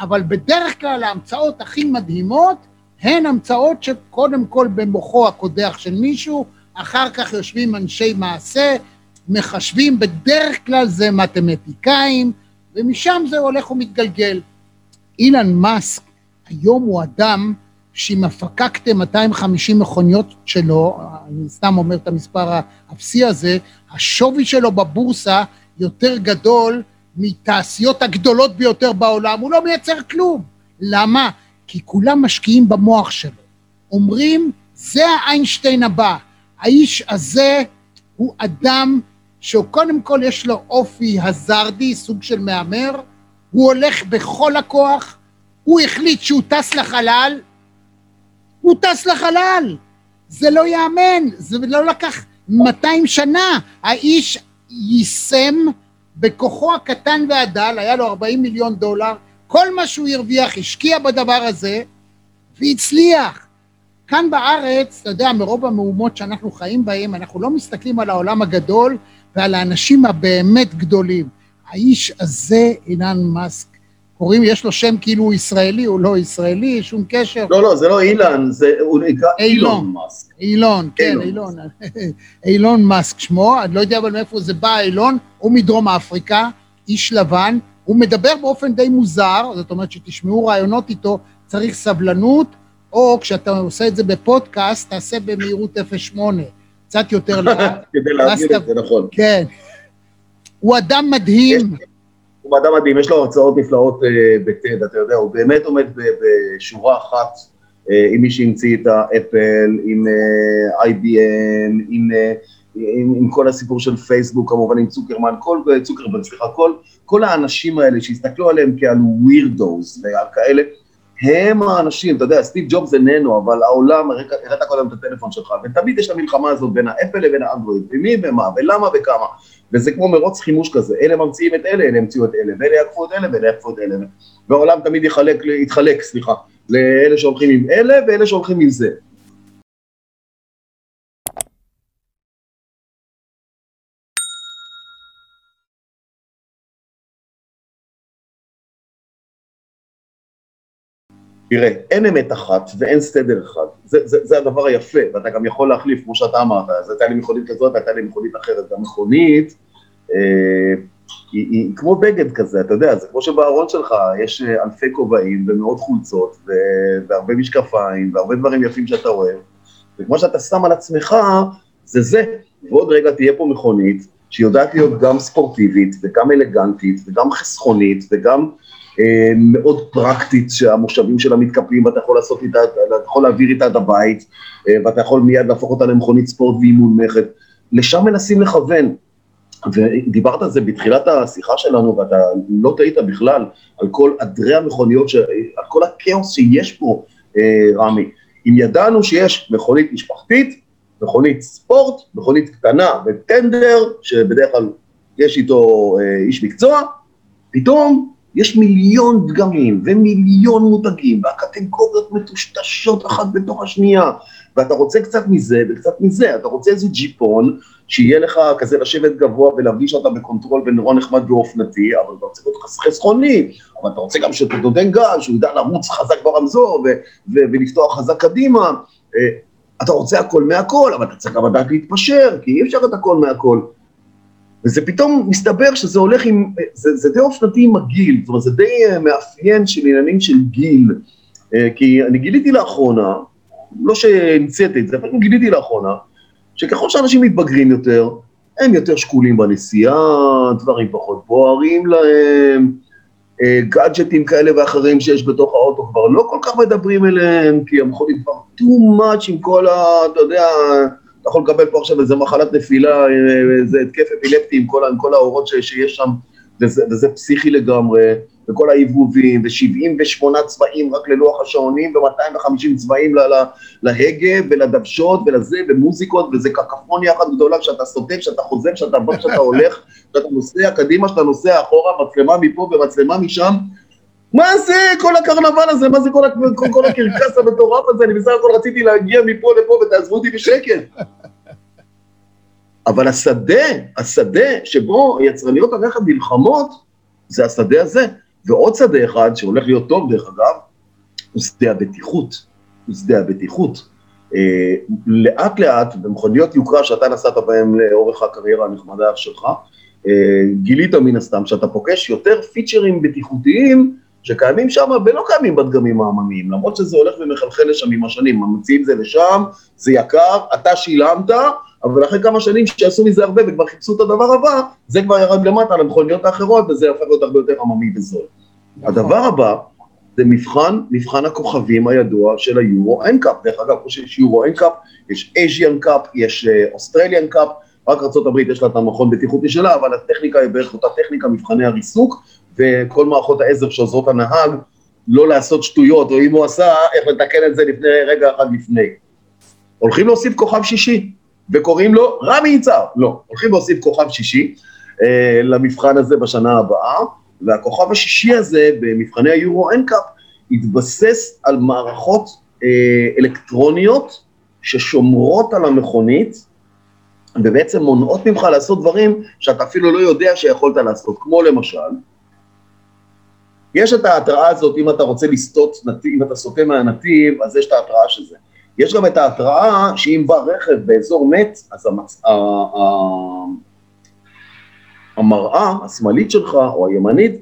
אבל בדרך כלל ההמצאות הכי מדהימות הן המצאות שקודם כל במוחו הקודח של מישהו, אחר כך יושבים אנשי מעשה, מחשבים, בדרך כלל זה מתמטיקאים, ומשם זה הולך ומתגלגל. אילן מאסק היום הוא אדם שאם הפקקתם 250 מכוניות שלו, אני סתם אומר את המספר האפסי הזה, השווי שלו בבורסה יותר גדול מתעשיות הגדולות ביותר בעולם, הוא לא מייצר כלום. למה? כי כולם משקיעים במוח שלו. אומרים, זה האיינשטיין הבא. האיש הזה הוא אדם שקודם כל יש לו אופי הזרדי, סוג של מהמר, הוא הולך בכל הכוח, הוא החליט שהוא טס לחלל, הוא טס לחלל. זה לא ייאמן, זה לא לקח 200 שנה. האיש יישם בכוחו הקטן והדל, היה לו 40 מיליון דולר, כל מה שהוא הרוויח, השקיע בדבר הזה, והצליח. כאן בארץ, אתה יודע, מרוב המהומות שאנחנו חיים בהן, אנחנו לא מסתכלים על העולם הגדול ועל האנשים הבאמת גדולים. האיש הזה, אילן מאסק, קוראים, יש לו שם כאילו הוא ישראלי, הוא לא ישראלי, שום קשר. לא, לא, זה לא אילן, זה, הוא נקרא אילון. מאסק. אילון, כן, אילון. אילון. מאסק שמו, אני לא יודע אבל מאיפה זה בא, אילון, הוא מדרום אפריקה, איש לבן, הוא מדבר באופן די מוזר, זאת אומרת שתשמעו רעיונות איתו, צריך סבלנות, או כשאתה עושה את זה בפודקאסט, תעשה במהירות 0.8, קצת יותר לאט. כדי ואז את זה, נכון. כן. הוא אדם מדהים. הוא אדם מדהים, יש לו הרצאות נפלאות אה, בטד, אתה יודע, הוא באמת עומד ב- בשורה אחת אה, עם מי שהמציא את האפל, עם אה, IBM, עם, אה, עם, עם כל הסיפור של פייסבוק, כמובן עם צוקרמן, כל, אה, צוקרברג, סליחה, כל, כל האנשים האלה שהסתכלו עליהם כעל ווירדוס ועל כאלה, הם האנשים, אתה יודע, סטיב ג'ובס איננו, אבל העולם, הראית קודם את הטלפון שלך, ותמיד יש את המלחמה הזאת בין האפל לבין האנדרואיד, ומי ומה, ולמה וכמה, וזה כמו מרוץ חימוש כזה, אלה ממציאים את אלה, אלה המציאו את אלה, ואלה יעקפו את אלה, ואלה יעקפו את אלה, והעולם תמיד יחלק, יתחלק, סליחה, לאלה שהולכים עם אלה, ואלה שהולכים עם זה. תראה, אין אמת אחת ואין סדר אחד, זה, זה, זה הדבר היפה, ואתה גם יכול להחליף, כמו שאתה אמרת, אז הייתה לי מכונית כזאת, הייתה לי מכונית אחרת, והמכונית אה, היא, היא כמו בגד כזה, אתה יודע, זה כמו שבארון שלך יש אה, אלפי כובעים ומאות חולצות, ו, והרבה משקפיים, והרבה דברים יפים שאתה אוהב, וכמו שאתה שם על עצמך, זה זה, ועוד רגע תהיה פה מכונית, שיודעת להיות גם ספורטיבית, וגם אלגנטית, וגם חסכונית, וגם מאוד פרקטית, שהמושבים שלה מתקפלים ואתה יכול לעשות איתה, אתה יכול להעביר איתה את הבית, אה, ואתה יכול מיד להפוך אותה למכונית ספורט והיא מונמכת. לשם מנסים לכוון. ודיברת על זה בתחילת השיחה שלנו, ואתה לא טעית בכלל על כל עדרי המכוניות, ש... על כל הכאוס שיש פה, אה, רמי. אם ידענו שיש מכונית משפחתית, מכונית ספורט, מכונית קטנה וטנדר, שבדרך כלל יש איתו אה, איש מקצוע, פתאום יש מיליון דגמים ומיליון מותגים, והקטגוריות מטושטשות אחת בתוך השנייה, ואתה רוצה קצת מזה וקצת מזה, אתה רוצה איזה ג'יפון, שיהיה לך כזה לשבת גבוה ולהרגיש שאתה ב control ונורא נחמד ואופנתי, אבל אתה רוצה להיות חסכוני, אבל אתה רוצה גם שאתה נותן גז, שהוא ידע לרוץ חזק ברמזור ולפתוח חזק קדימה. אה, אתה רוצה הכל מהכל, אבל אתה צריך גם לדעת להתפשר, כי אי אפשר את הכל מהכל. וזה פתאום מסתבר שזה הולך עם, זה, זה די אופנתי עם הגיל, זאת אומרת זה די אה, מאפיין של עניינים של גיל, אה, כי אני גיליתי לאחרונה, לא שהמצאתי את זה, אבל גיליתי לאחרונה, שככל שאנשים מתבגרים יותר, הם יותר שקולים בנסיעה, דברים פחות בוערים להם, אה, גאדג'טים כאלה ואחרים שיש בתוך האוטו כבר לא כל כך מדברים אליהם, כי הם יכולים כבר too much עם כל ה... אתה יודע, אתה יכול לקבל פה עכשיו איזה מחלת נפילה, אה, איזה התקף אפילפטי עם כל, עם כל האורות ש, שיש שם, וזה, וזה פסיכי לגמרי, וכל העיבובים, ו-78 צבעים רק ללוח השעונים, ו-250 צבעים לה, לה, להגה ולדוושות ולזה, ומוזיקות, וזה קקפוניה אחת גדולה כשאתה סוטה, כשאתה חוזר, כשאתה בא, כשאתה הולך, כשאתה נוסע קדימה, כשאתה נוסע אחורה, מצלמה מפה ומצלמה משם. מה זה כל הקרנבל הזה? מה זה כל, כל, כל הקרקס המטורף הזה? אני בסך הכל רציתי להגיע מפה לפה ותעזבו אותי בשקט. אבל השדה, השדה שבו יצרניות הרכב נלחמות, זה השדה הזה. ועוד שדה אחד, שהולך להיות טוב דרך אגב, הוא שדה הבטיחות. הוא שדה הבטיחות. אה, לאט לאט, במכוניות יוקרה שאתה נסעת בהן לאורך הקריירה הנחמדה שלך, אה, גילית מן הסתם שאתה פוגש יותר פיצ'רים בטיחותיים שקיימים שם ולא קיימים בדגמים העממיים, למרות שזה הולך ומחלחל לשם עם השנים, ממציאים זה לשם, זה יקר, אתה שילמת, אבל אחרי כמה שנים שעשו מזה הרבה וכבר חיפשו את הדבר הבא, זה כבר ירד למטה למכוניות האחרות וזה הפך להיות הרבה יותר עממי וזול. הדבר הבא זה מבחן, מבחן הכוכבים הידוע של ה Euro NCAP, דרך אגב, כמו שיש Euro NCAP, יש Asian CAP, יש Australian CAP, רק ארה"ב יש לה את המכון בטיחותי שלה, אבל הטכניקה היא בערך אותה טכניקה, מבחני הריסוק, וכל מערכות העזר שעוזרות לנהג לא לעשות שטויות, או אם הוא עשה, איך לתקן את זה לפני, רגע אחד לפני. הולכים להוסיף כוכב שישי, וקוראים לו רמי יצהר. לא, הולכים להוסיף כוכב שישי אה, למבחן הזה בשנה הבאה, והכוכב השישי הזה במבחני היורו אנקאפ התבסס על מערכות אה, אלקטרוניות ששומרות על המכונית, ובעצם מונעות ממך לעשות דברים שאתה אפילו לא יודע שיכולת לעשות, כמו למשל, יש את ההתראה הזאת, אם אתה רוצה לסטות נתיב, אם אתה סוטה מהנתיב, אז יש את ההתראה של זה. יש גם את ההתראה שאם בא רכב באזור מת, אז המצ... ה... ה... המראה השמאלית שלך, או הימנית,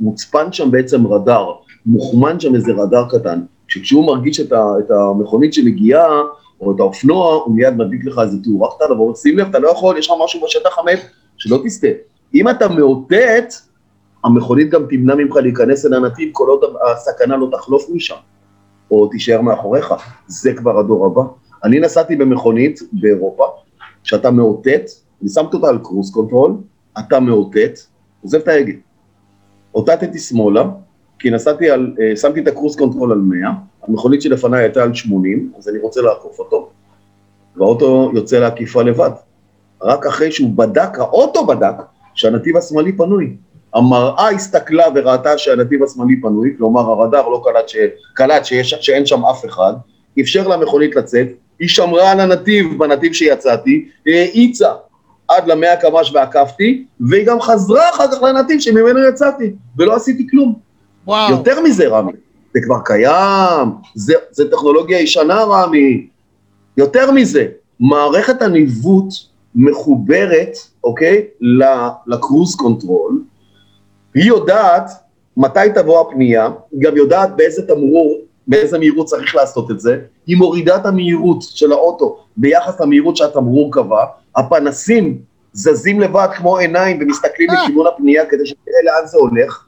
מוצפן שם בעצם רדאר, מוכמן שם איזה רדאר קטן, שכשהוא מרגיש את, ה... את המכונית שמגיעה, או את האופנוע, הוא מיד מדליק לך איזה תאורה קטנה, ואומר, שים לב, אתה לא יכול, יש לך משהו בשטח המת, שלא תסטה. אם אתה מאותת, המכונית גם תמנע ממך להיכנס אל הנתיב כל עוד הסכנה לא תחלוף משם, או תישאר מאחוריך. זה כבר הדור הבא. אני נסעתי במכונית באירופה, שאתה מאותת, אני שמתי אותה על cruise control, אתה מאותת, עוזב את ההגה. אותתתי שמאלה, כי נסעתי על, שמתי את ה cruise control על 100, המכונית שלפניי הייתה על 80, אז אני רוצה לעקוף אותו, והאוטו יוצא לעקיפה לבד. רק אחרי שהוא בדק, האוטו בדק, שהנתיב השמאלי פנוי. המראה הסתכלה וראתה שהנתיב השמאלי פנוי, כלומר הרדאר לא קלט, ש... קלט שיש... שאין שם אף אחד, אפשר למכונית לצאת, היא שמרה על הנתיב בנתיב שיצאתי, האיצה עד למאה קמ"ש ועקפתי, והיא גם חזרה אחר כך לנתיב שממנו יצאתי, ולא עשיתי כלום. וואו. יותר מזה, רמי, זה כבר קיים, זה, זה טכנולוגיה ישנה, רמי. יותר מזה, מערכת הניווט מחוברת, אוקיי, ל cruise control, היא יודעת מתי תבוא הפנייה, היא גם יודעת באיזה תמרור, באיזה מהירות צריך לעשות את זה, היא מורידה את המהירות של האוטו ביחס למהירות שהתמרור קבע, הפנסים זזים לבד כמו עיניים ומסתכלים לכיוון הפנייה כדי שתראה לאן זה הולך,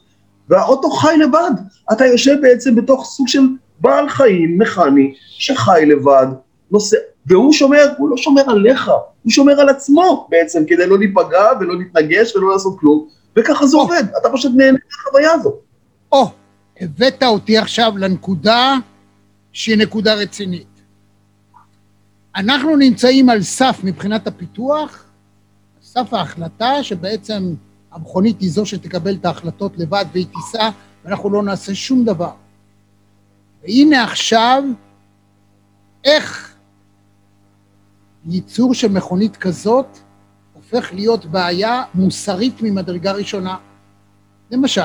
והאוטו חי לבד. אתה יושב בעצם בתוך סוג של בעל חיים מכני שחי לבד, נוסע, והוא שומר, הוא לא שומר עליך, הוא שומר על עצמו בעצם כדי לא להיפגע ולא להתנגש ולא לעשות כלום, וככה זה עובד, אתה פשוט נהנה מהחוויה הזאת. או, הבאת אותי עכשיו לנקודה שהיא נקודה רצינית. אנחנו נמצאים על סף מבחינת הפיתוח, סף ההחלטה שבעצם המכונית היא זו שתקבל את ההחלטות לבד והיא תיסע, ואנחנו לא נעשה שום דבר. והנה עכשיו, איך ייצור של מכונית כזאת הופך להיות בעיה מוסרית ממדרגה ראשונה. למשל,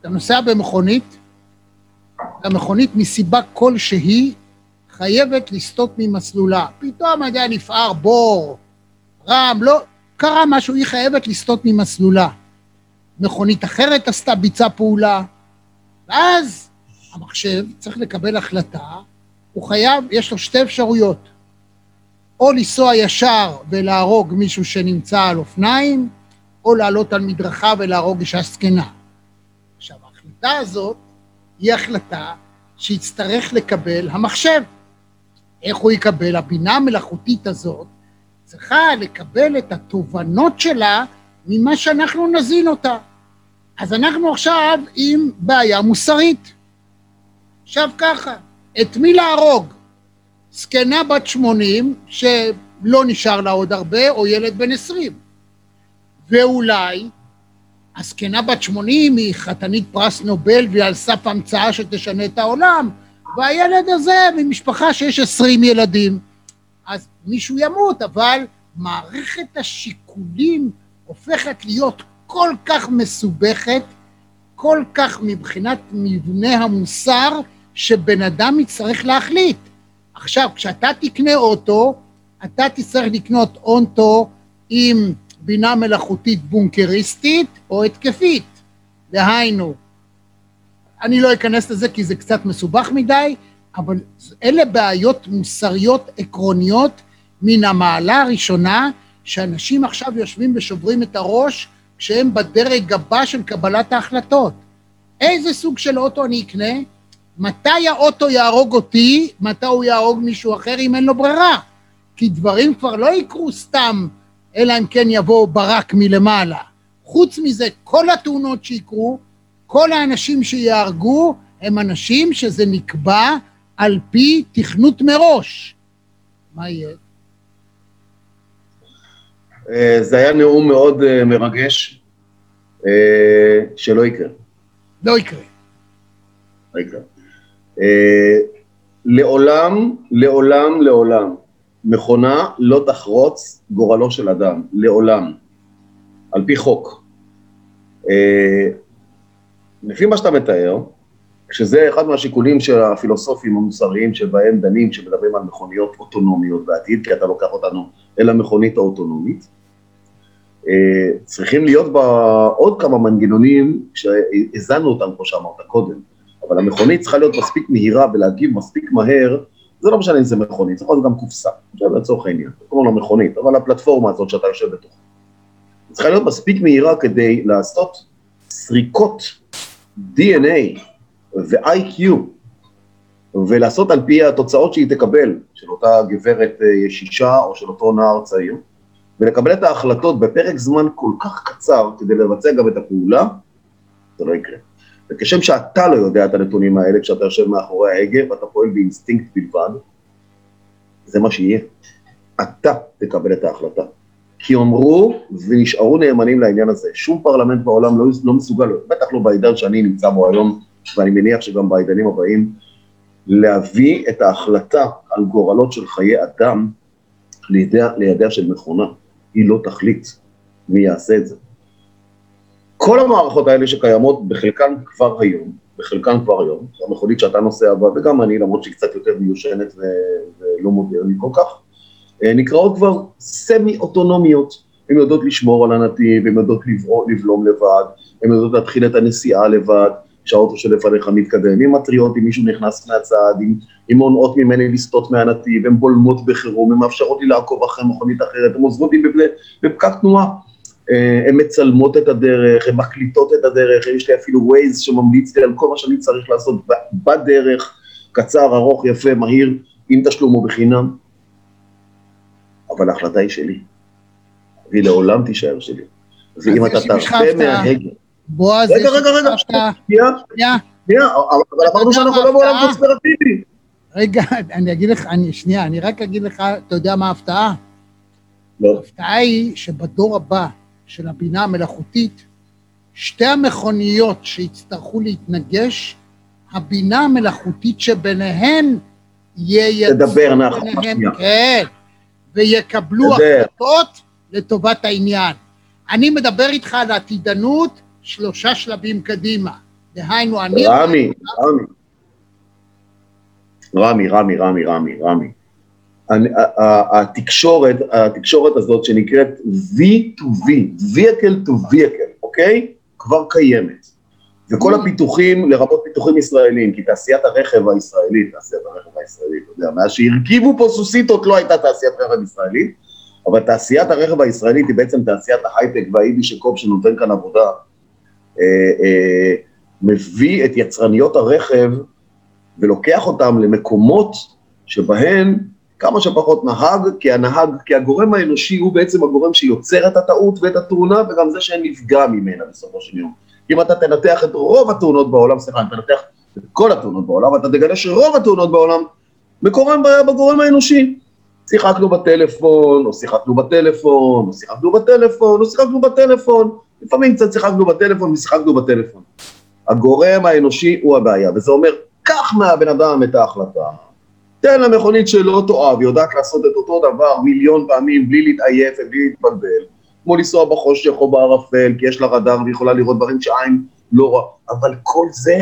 אתה נוסע במכונית, המכונית מסיבה כלשהי חייבת לסטות ממסלולה. פתאום, אני יודע, נפער בור, רם, לא, קרה משהו, היא חייבת לסטות ממסלולה. מכונית אחרת עשתה, ביצעה פעולה, ואז המחשב צריך לקבל החלטה, הוא חייב, יש לו שתי אפשרויות, או לנסוע ישר ולהרוג מישהו שנמצא על אופניים, או לעלות על מדרכה ולהרוג אישה זקנה. עכשיו, ההחלטה הזאת היא החלטה שיצטרך לקבל המחשב. איך הוא יקבל? הבינה המלאכותית הזאת צריכה לקבל את התובנות שלה ממה שאנחנו נזין אותה. אז אנחנו עכשיו עם בעיה מוסרית. עכשיו ככה, את מי להרוג? זקנה בת 80, שלא נשאר לה עוד הרבה, או ילד בן 20. ואולי הזקנה בת 80 היא חתנית פרס נובל והיא על סף המצאה שתשנה את העולם, והילד הזה ממשפחה שיש 20 ילדים. אז מישהו ימות, אבל מערכת השיקולים הופכת להיות כל כך מסובכת, כל כך מבחינת מבנה המוסר, שבן אדם יצטרך להחליט. עכשיו, כשאתה תקנה אוטו, אתה תצטרך לקנות אוטו עם בינה מלאכותית בונקריסטית או התקפית. דהיינו, אני לא אכנס לזה כי זה קצת מסובך מדי, אבל אלה בעיות מוסריות עקרוניות מן המעלה הראשונה, שאנשים עכשיו יושבים ושוברים את הראש כשהם בדרג הבא של קבלת ההחלטות. איזה סוג של אוטו אני אקנה? מתי האוטו יהרוג אותי? מתי הוא יהרוג מישהו אחר אם אין לו ברירה? כי דברים כבר לא יקרו סתם, אלא אם כן יבוא ברק מלמעלה. חוץ מזה, כל התאונות שיקרו, כל האנשים שיהרגו, הם אנשים שזה נקבע על פי תכנות מראש. מה יהיה? אה, זה היה נאום מאוד אה, מרגש, אה, שלא יקרה. לא יקרה. לא יקרה. לעולם, לעולם, לעולם, מכונה לא תחרוץ גורלו של אדם, לעולם, על פי חוק. לפי מה שאתה מתאר, שזה אחד מהשיקולים של הפילוסופים המוסריים שבהם דנים, שמדברים על מכוניות אוטונומיות בעתיד, כי אתה לוקח אותנו אל המכונית האוטונומית. אה, צריכים להיות בה עוד כמה מנגנונים שהזנו אותם, כמו שאמרת קודם, אבל המכונית צריכה להיות מספיק מהירה ולהגיב מספיק מהר, זה לא משנה אם זה מכונית, זה יכול להיות גם קופסה, עכשיו לצורך העניין, קוראים לה מכונית, אבל הפלטפורמה הזאת שאתה יושב בתוכה. צריכה להיות מספיק מהירה כדי לעשות סריקות DNA ו-IQ ולעשות על פי התוצאות שהיא תקבל, של אותה גברת אה, ישישה או של אותו נער צעיר, ולקבל את ההחלטות בפרק זמן כל כך קצר כדי לבצע גם את הפעולה, זה לא יקרה. וכשם שאתה לא יודע את הנתונים האלה כשאתה יושב מאחורי ההגה ואתה פועל באינסטינקט בלבד, זה מה שיהיה. אתה תקבל את ההחלטה. כי אמרו ונשארו נאמנים לעניין הזה. שום פרלמנט בעולם לא, לא מסוגל, בטח לא בעידן שאני נמצא בו היום, ואני מניח שגם בעידנים הבאים, להביא את ההחלטה על גורלות של חיי אדם לידיה, לידיה של מכונה. היא לא תחליט מי יעשה את זה. כל המערכות האלה שקיימות בחלקן כבר היום, בחלקן כבר היום, המכונית שאתה נוסע בה, וגם אני, למרות שהיא קצת יותר מיושנת ולא מודרנית כל כך, אה, נקראות כבר סמי-אוטונומיות. הן יודעות לשמור על הנתיב, הן יודעות לבלום לבד, הן יודעות להתחיל את הנסיעה לבד, שהאוטו שלפניך מתקדם, עם מטריות, אם מישהו נכנס מהצד, עם מונעות ממני לסטות מהנתיב, הן בולמות בחירום, הן מאפשרות לי לעקוב אחרי מכונית אחרת, הן עוזבות לי בפקק תנועה. אה, הן מצלמות את הדרך, הן מקליטות את הדרך, יש לי אפילו ווייז שממליץ לי על כל מה שאני צריך לעשות בדרך, קצר, ארוך, יפה, מהיר, עם תשלום או בחינם. אבל ההחלטה היא שלי, והיא לעולם תישאר שלי. ואם אתה תרפה מההגה... בועז, רגע, רגע, רגע, שנייה, שנייה, אבל אמרנו שאנחנו לא בעולם קונספירטיבי. רגע, אני אגיד לך, אני, שנייה, אני רק אגיד לך, אתה יודע מה ההפתעה? לא. ההפתעה היא שבדור הבא, של הבינה המלאכותית, שתי המכוניות שיצטרכו להתנגש, הבינה המלאכותית שביניהן ייצרו ביניהן. כן, ויקבלו תדבר. החלטות לטובת העניין. אני מדבר איתך על עתידנות שלושה שלבים קדימה. דהיינו, אני... רמי, רמי. רמי, רמי, רמי, רמי, רמי. התקשורת, התקשורת הזאת שנקראת V2V, vehicle to vehicle, אוקיי? כבר קיימת. וכל הפיתוחים, לרבות פיתוחים ישראלים, כי תעשיית הרכב הישראלית, תעשיית הרכב הישראלית, אתה יודע, מאז שהרכיבו פה סוסיתות לא הייתה תעשיית רכב ישראלית, אבל תעשיית הרכב הישראלית היא בעצם תעשיית ההייטק והיידיש שקוב שנותן כאן עבודה, אה, אה, מביא את יצרניות הרכב ולוקח אותם למקומות שבהן כמה שפחות נהג, כי הנהג, כי הגורם האנושי הוא בעצם הגורם שיוצר את הטעות ואת התאונה, וגם זה שנפגע ממנה בסופו של יום. אם אתה תנתח את רוב התאונות בעולם, סליחה, אם תנתח את כל התאונות בעולם, אתה תגלה שרוב התאונות בעולם מקורם ב- בגורם האנושי. שיחקנו בטלפון, או שיחקנו בטלפון, או שיחקנו בטלפון, או שיחקנו בטלפון, לפעמים קצת שיחקנו בטלפון ושיחקנו בטלפון. הגורם האנושי הוא הבעיה, וזה אומר, קח מהבן אדם את ההחלטה, תן למכונית שלא תאהב, יודעת לעשות את אותו דבר מיליון פעמים בלי להתעייף ובלי להתבלבל, כמו לנסוע בחושך או בערפל, כי יש לה רדאר והיא יכולה לראות דברים שעין לא רואה, אבל כל זה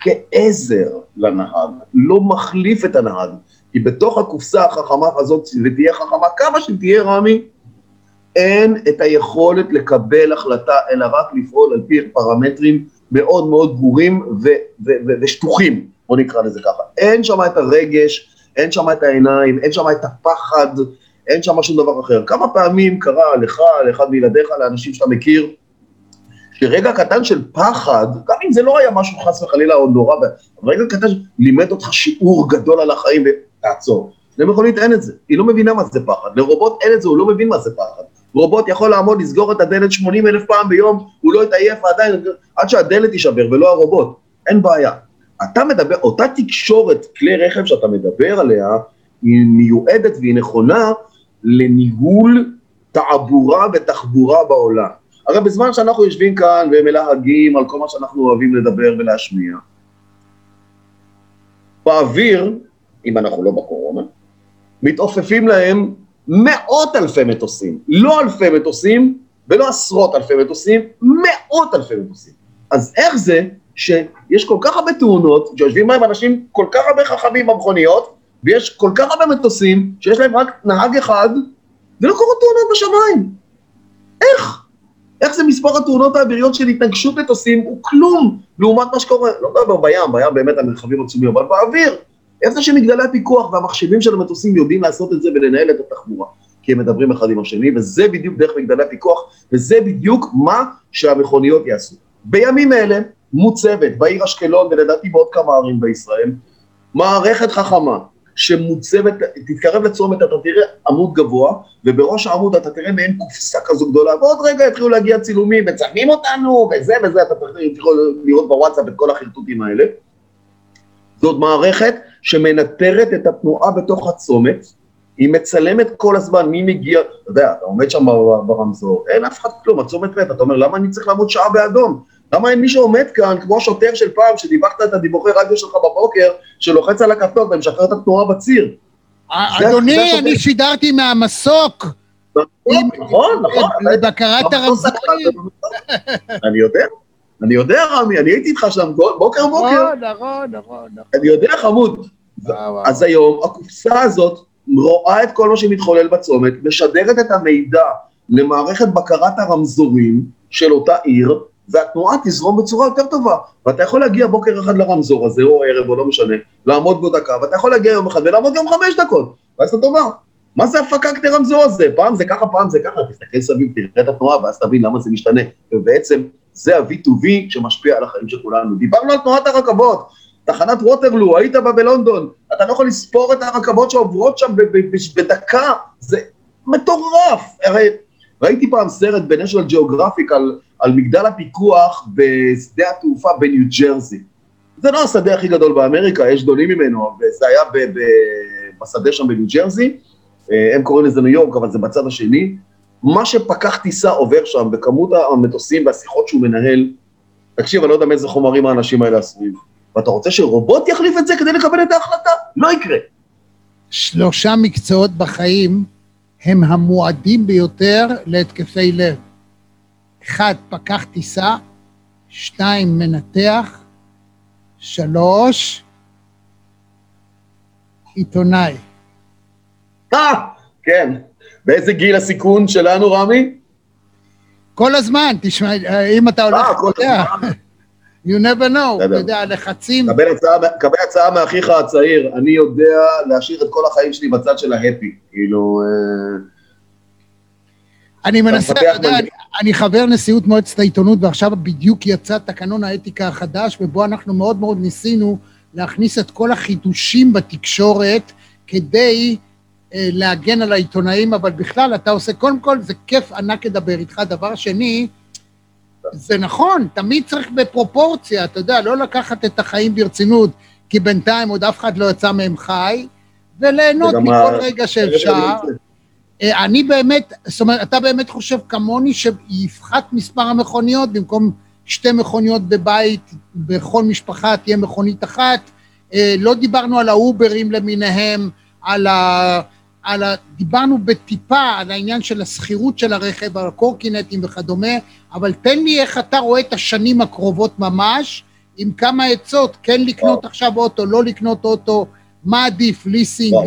כעזר לנהג, לא מחליף את הנהג, כי בתוך הקופסה החכמה הזאת, ותהיה חכמה כמה שתהיה רמי, אין את היכולת לקבל החלטה, אלא רק לפעול על פי פרמטרים מאוד מאוד ברורים ושטוחים, בוא נקרא לזה ככה. אין שם את הרגש, אין שם את העיניים, אין שם את הפחד, אין שם שום דבר אחר. כמה פעמים קרה לך, לאחד מילדיך, לאנשים שאתה מכיר, שרגע קטן של פחד, גם אם זה לא היה משהו חס וחלילה או נורא, אבל רגע קטן לימד אותך שיעור גדול על החיים ותעצור. למכונית אין את זה, היא לא מבינה מה זה פחד. לרובוט אין את זה, הוא לא מבין מה זה פחד. רובוט יכול לעמוד, לסגור את הדלת 80 אלף פעם ביום, הוא לא יתעייף ועדיין, עד שהדלת תישבר ולא הרובוט. אין בעיה. אתה מדבר, אותה תקשורת כלי רכב שאתה מדבר עליה, היא מיועדת והיא נכונה לניהול תעבורה ותחבורה בעולם. הרי בזמן שאנחנו יושבים כאן ומלהגים על כל מה שאנחנו אוהבים לדבר ולהשמיע, באוויר, אם אנחנו לא בקורונה, מתעופפים להם מאות אלפי מטוסים, לא אלפי מטוסים ולא עשרות אלפי מטוסים, מאות אלפי מטוסים. אז איך זה שיש כל כך הרבה תאונות, שיושבים בהם אנשים כל כך הרבה חכמים במכוניות, ויש כל כך הרבה מטוסים שיש להם רק נהג אחד, ולא קורות תאונות בשמיים? איך? איך זה מספר התאונות האוויריות של התנגשות מטוסים הוא כלום לעומת מה שקורה, לא מדבר בים, בים באמת המרחבים עצומים, אבל באוויר. איך זה שמגדלי הפיקוח והמחשבים של המטוסים יודעים לעשות את זה ולנהל את התחבורה? כי הם מדברים אחד עם השני, וזה בדיוק דרך מגדלי הפיקוח, וזה בדיוק מה שהמכוניות יעשו. בימים אלה מוצבת בעיר אשקלון, ולדעתי בעוד כמה ערים בישראל, מערכת חכמה שמוצבת, תתקרב לצומת, אתה תראה עמוד גבוה, ובראש העמוד אתה תראה מעין קופסה כזו גדולה, ועוד רגע יתחילו להגיע צילומים, מצלמים אותנו, וזה וזה, אתה יכול לראות בוואטסאפ את כל החרטוטים האלה. זאת מערכת שמנטרת את התנועה בתוך הצומת, היא מצלמת כל הזמן מי מגיע, אתה יודע, אתה עומד שם ברמזור, אין אף אחד כלום, הצומת מת, אתה אומר, למה אני צריך לעמוד שעה באדום? למה אין מי שעומד כאן, כמו השוטר של פעם, שדיווחת את הדיווחי רדיו שלך בבוקר, שלוחץ על הכפתור ומשחרר את התנועה בציר? זה- אדוני, אני. שידרתי מהמסוק עם- נכון, נכון. לבקרת הרמזורים. אני יודע, אני יודע, רמי, אני הייתי איתך שם בוקר בוקר, נכון, נכון, נכון. נכון. אני יודע, חמוד. אז היום הקופסה הזאת רואה את כל מה שמתחולל בצומת, משדרת את המידע למערכת בקרת הרמזורים של אותה עיר, והתנועה תזרום בצורה יותר טובה. ואתה יכול להגיע בוקר אחד לרמזור הזה, או ערב, או לא משנה, לעמוד בו דקה, ואתה יכול להגיע יום אחד ולעמוד יום חמש דקות. ואז אתה אומר, מה זה הפקקט הרמזור הזה? פעם זה ככה, פעם זה ככה, תסתכל סביב, תראה את התנועה, ואז תבין למה זה משתנה. ובעצם זה ה-V2V שמשפיע על החיים של כולנו. דיברנו על תנועת הרכבות, תחנת ווטרלו, היית בה בלונדון, אתה לא יכול לספור את הרכבות שעוברות שם בדקה, זה מטורף. הרי ראיתי פעם סרט ב-National Geographic על, על מגדל הפיקוח בשדה התעופה בניו ג'רזי. זה לא השדה הכי גדול באמריקה, יש גדולים ממנו, וזה היה ב- ב- בשדה שם בניו ג'רזי, אה, הם קוראים לזה ניו יורק, אבל זה בצד השני. מה שפקח טיסה עובר שם, בכמות המטוסים והשיחות שהוא מנהל, תקשיב, אני לא יודע מאיזה חומרים האנשים האלה עשויים. ואתה רוצה שרובוט יחליף את זה כדי לקבל את ההחלטה? לא יקרה. שלושה מקצועות בחיים הם המועדים ביותר להתקפי לב. אחד, פקח טיסה, שתיים, מנתח, שלוש, עיתונאי. אה, כן. באיזה גיל הסיכון שלנו, רמי? כל הזמן, תשמע, אם אתה הולך, אה, כל הזמן. You never know, אתה. יודע, לחצים, קבל הצעה, קבל הצעה מאחיך הצעיר, אני יודע להשאיר את כל החיים שלי בצד של ההפי. כאילו, אה, אני מנסה, אתה יודע. אני, אני חבר נשיאות מועצת העיתונות, ועכשיו בדיוק יצא תקנון האתיקה החדש, ובו אנחנו מאוד מאוד ניסינו להכניס את כל החידושים בתקשורת כדי אה, להגן על העיתונאים, אבל בכלל, אתה עושה, קודם כל, זה כיף ענק לדבר איתך. דבר שני, זה נכון, תמיד צריך בפרופורציה, אתה יודע, לא לקחת את החיים ברצינות, כי בינתיים עוד אף אחד לא יצא מהם חי, וליהנות מכל ה- רגע שאפשר. אה, אני באמת, זאת אומרת, אתה באמת חושב כמוני שיפחת מספר המכוניות, במקום שתי מכוניות בבית, בכל משפחה תהיה מכונית אחת. אה, לא דיברנו על האוברים למיניהם, על ה... על ה... דיברנו בטיפה על העניין של השכירות של הרכב, על הקורקינטים וכדומה, אבל תן לי איך אתה רואה את השנים הקרובות ממש, עם כמה עצות, כן לקנות עכשיו אוטו, לא לקנות אוטו, מה עדיף, ליסינג. לא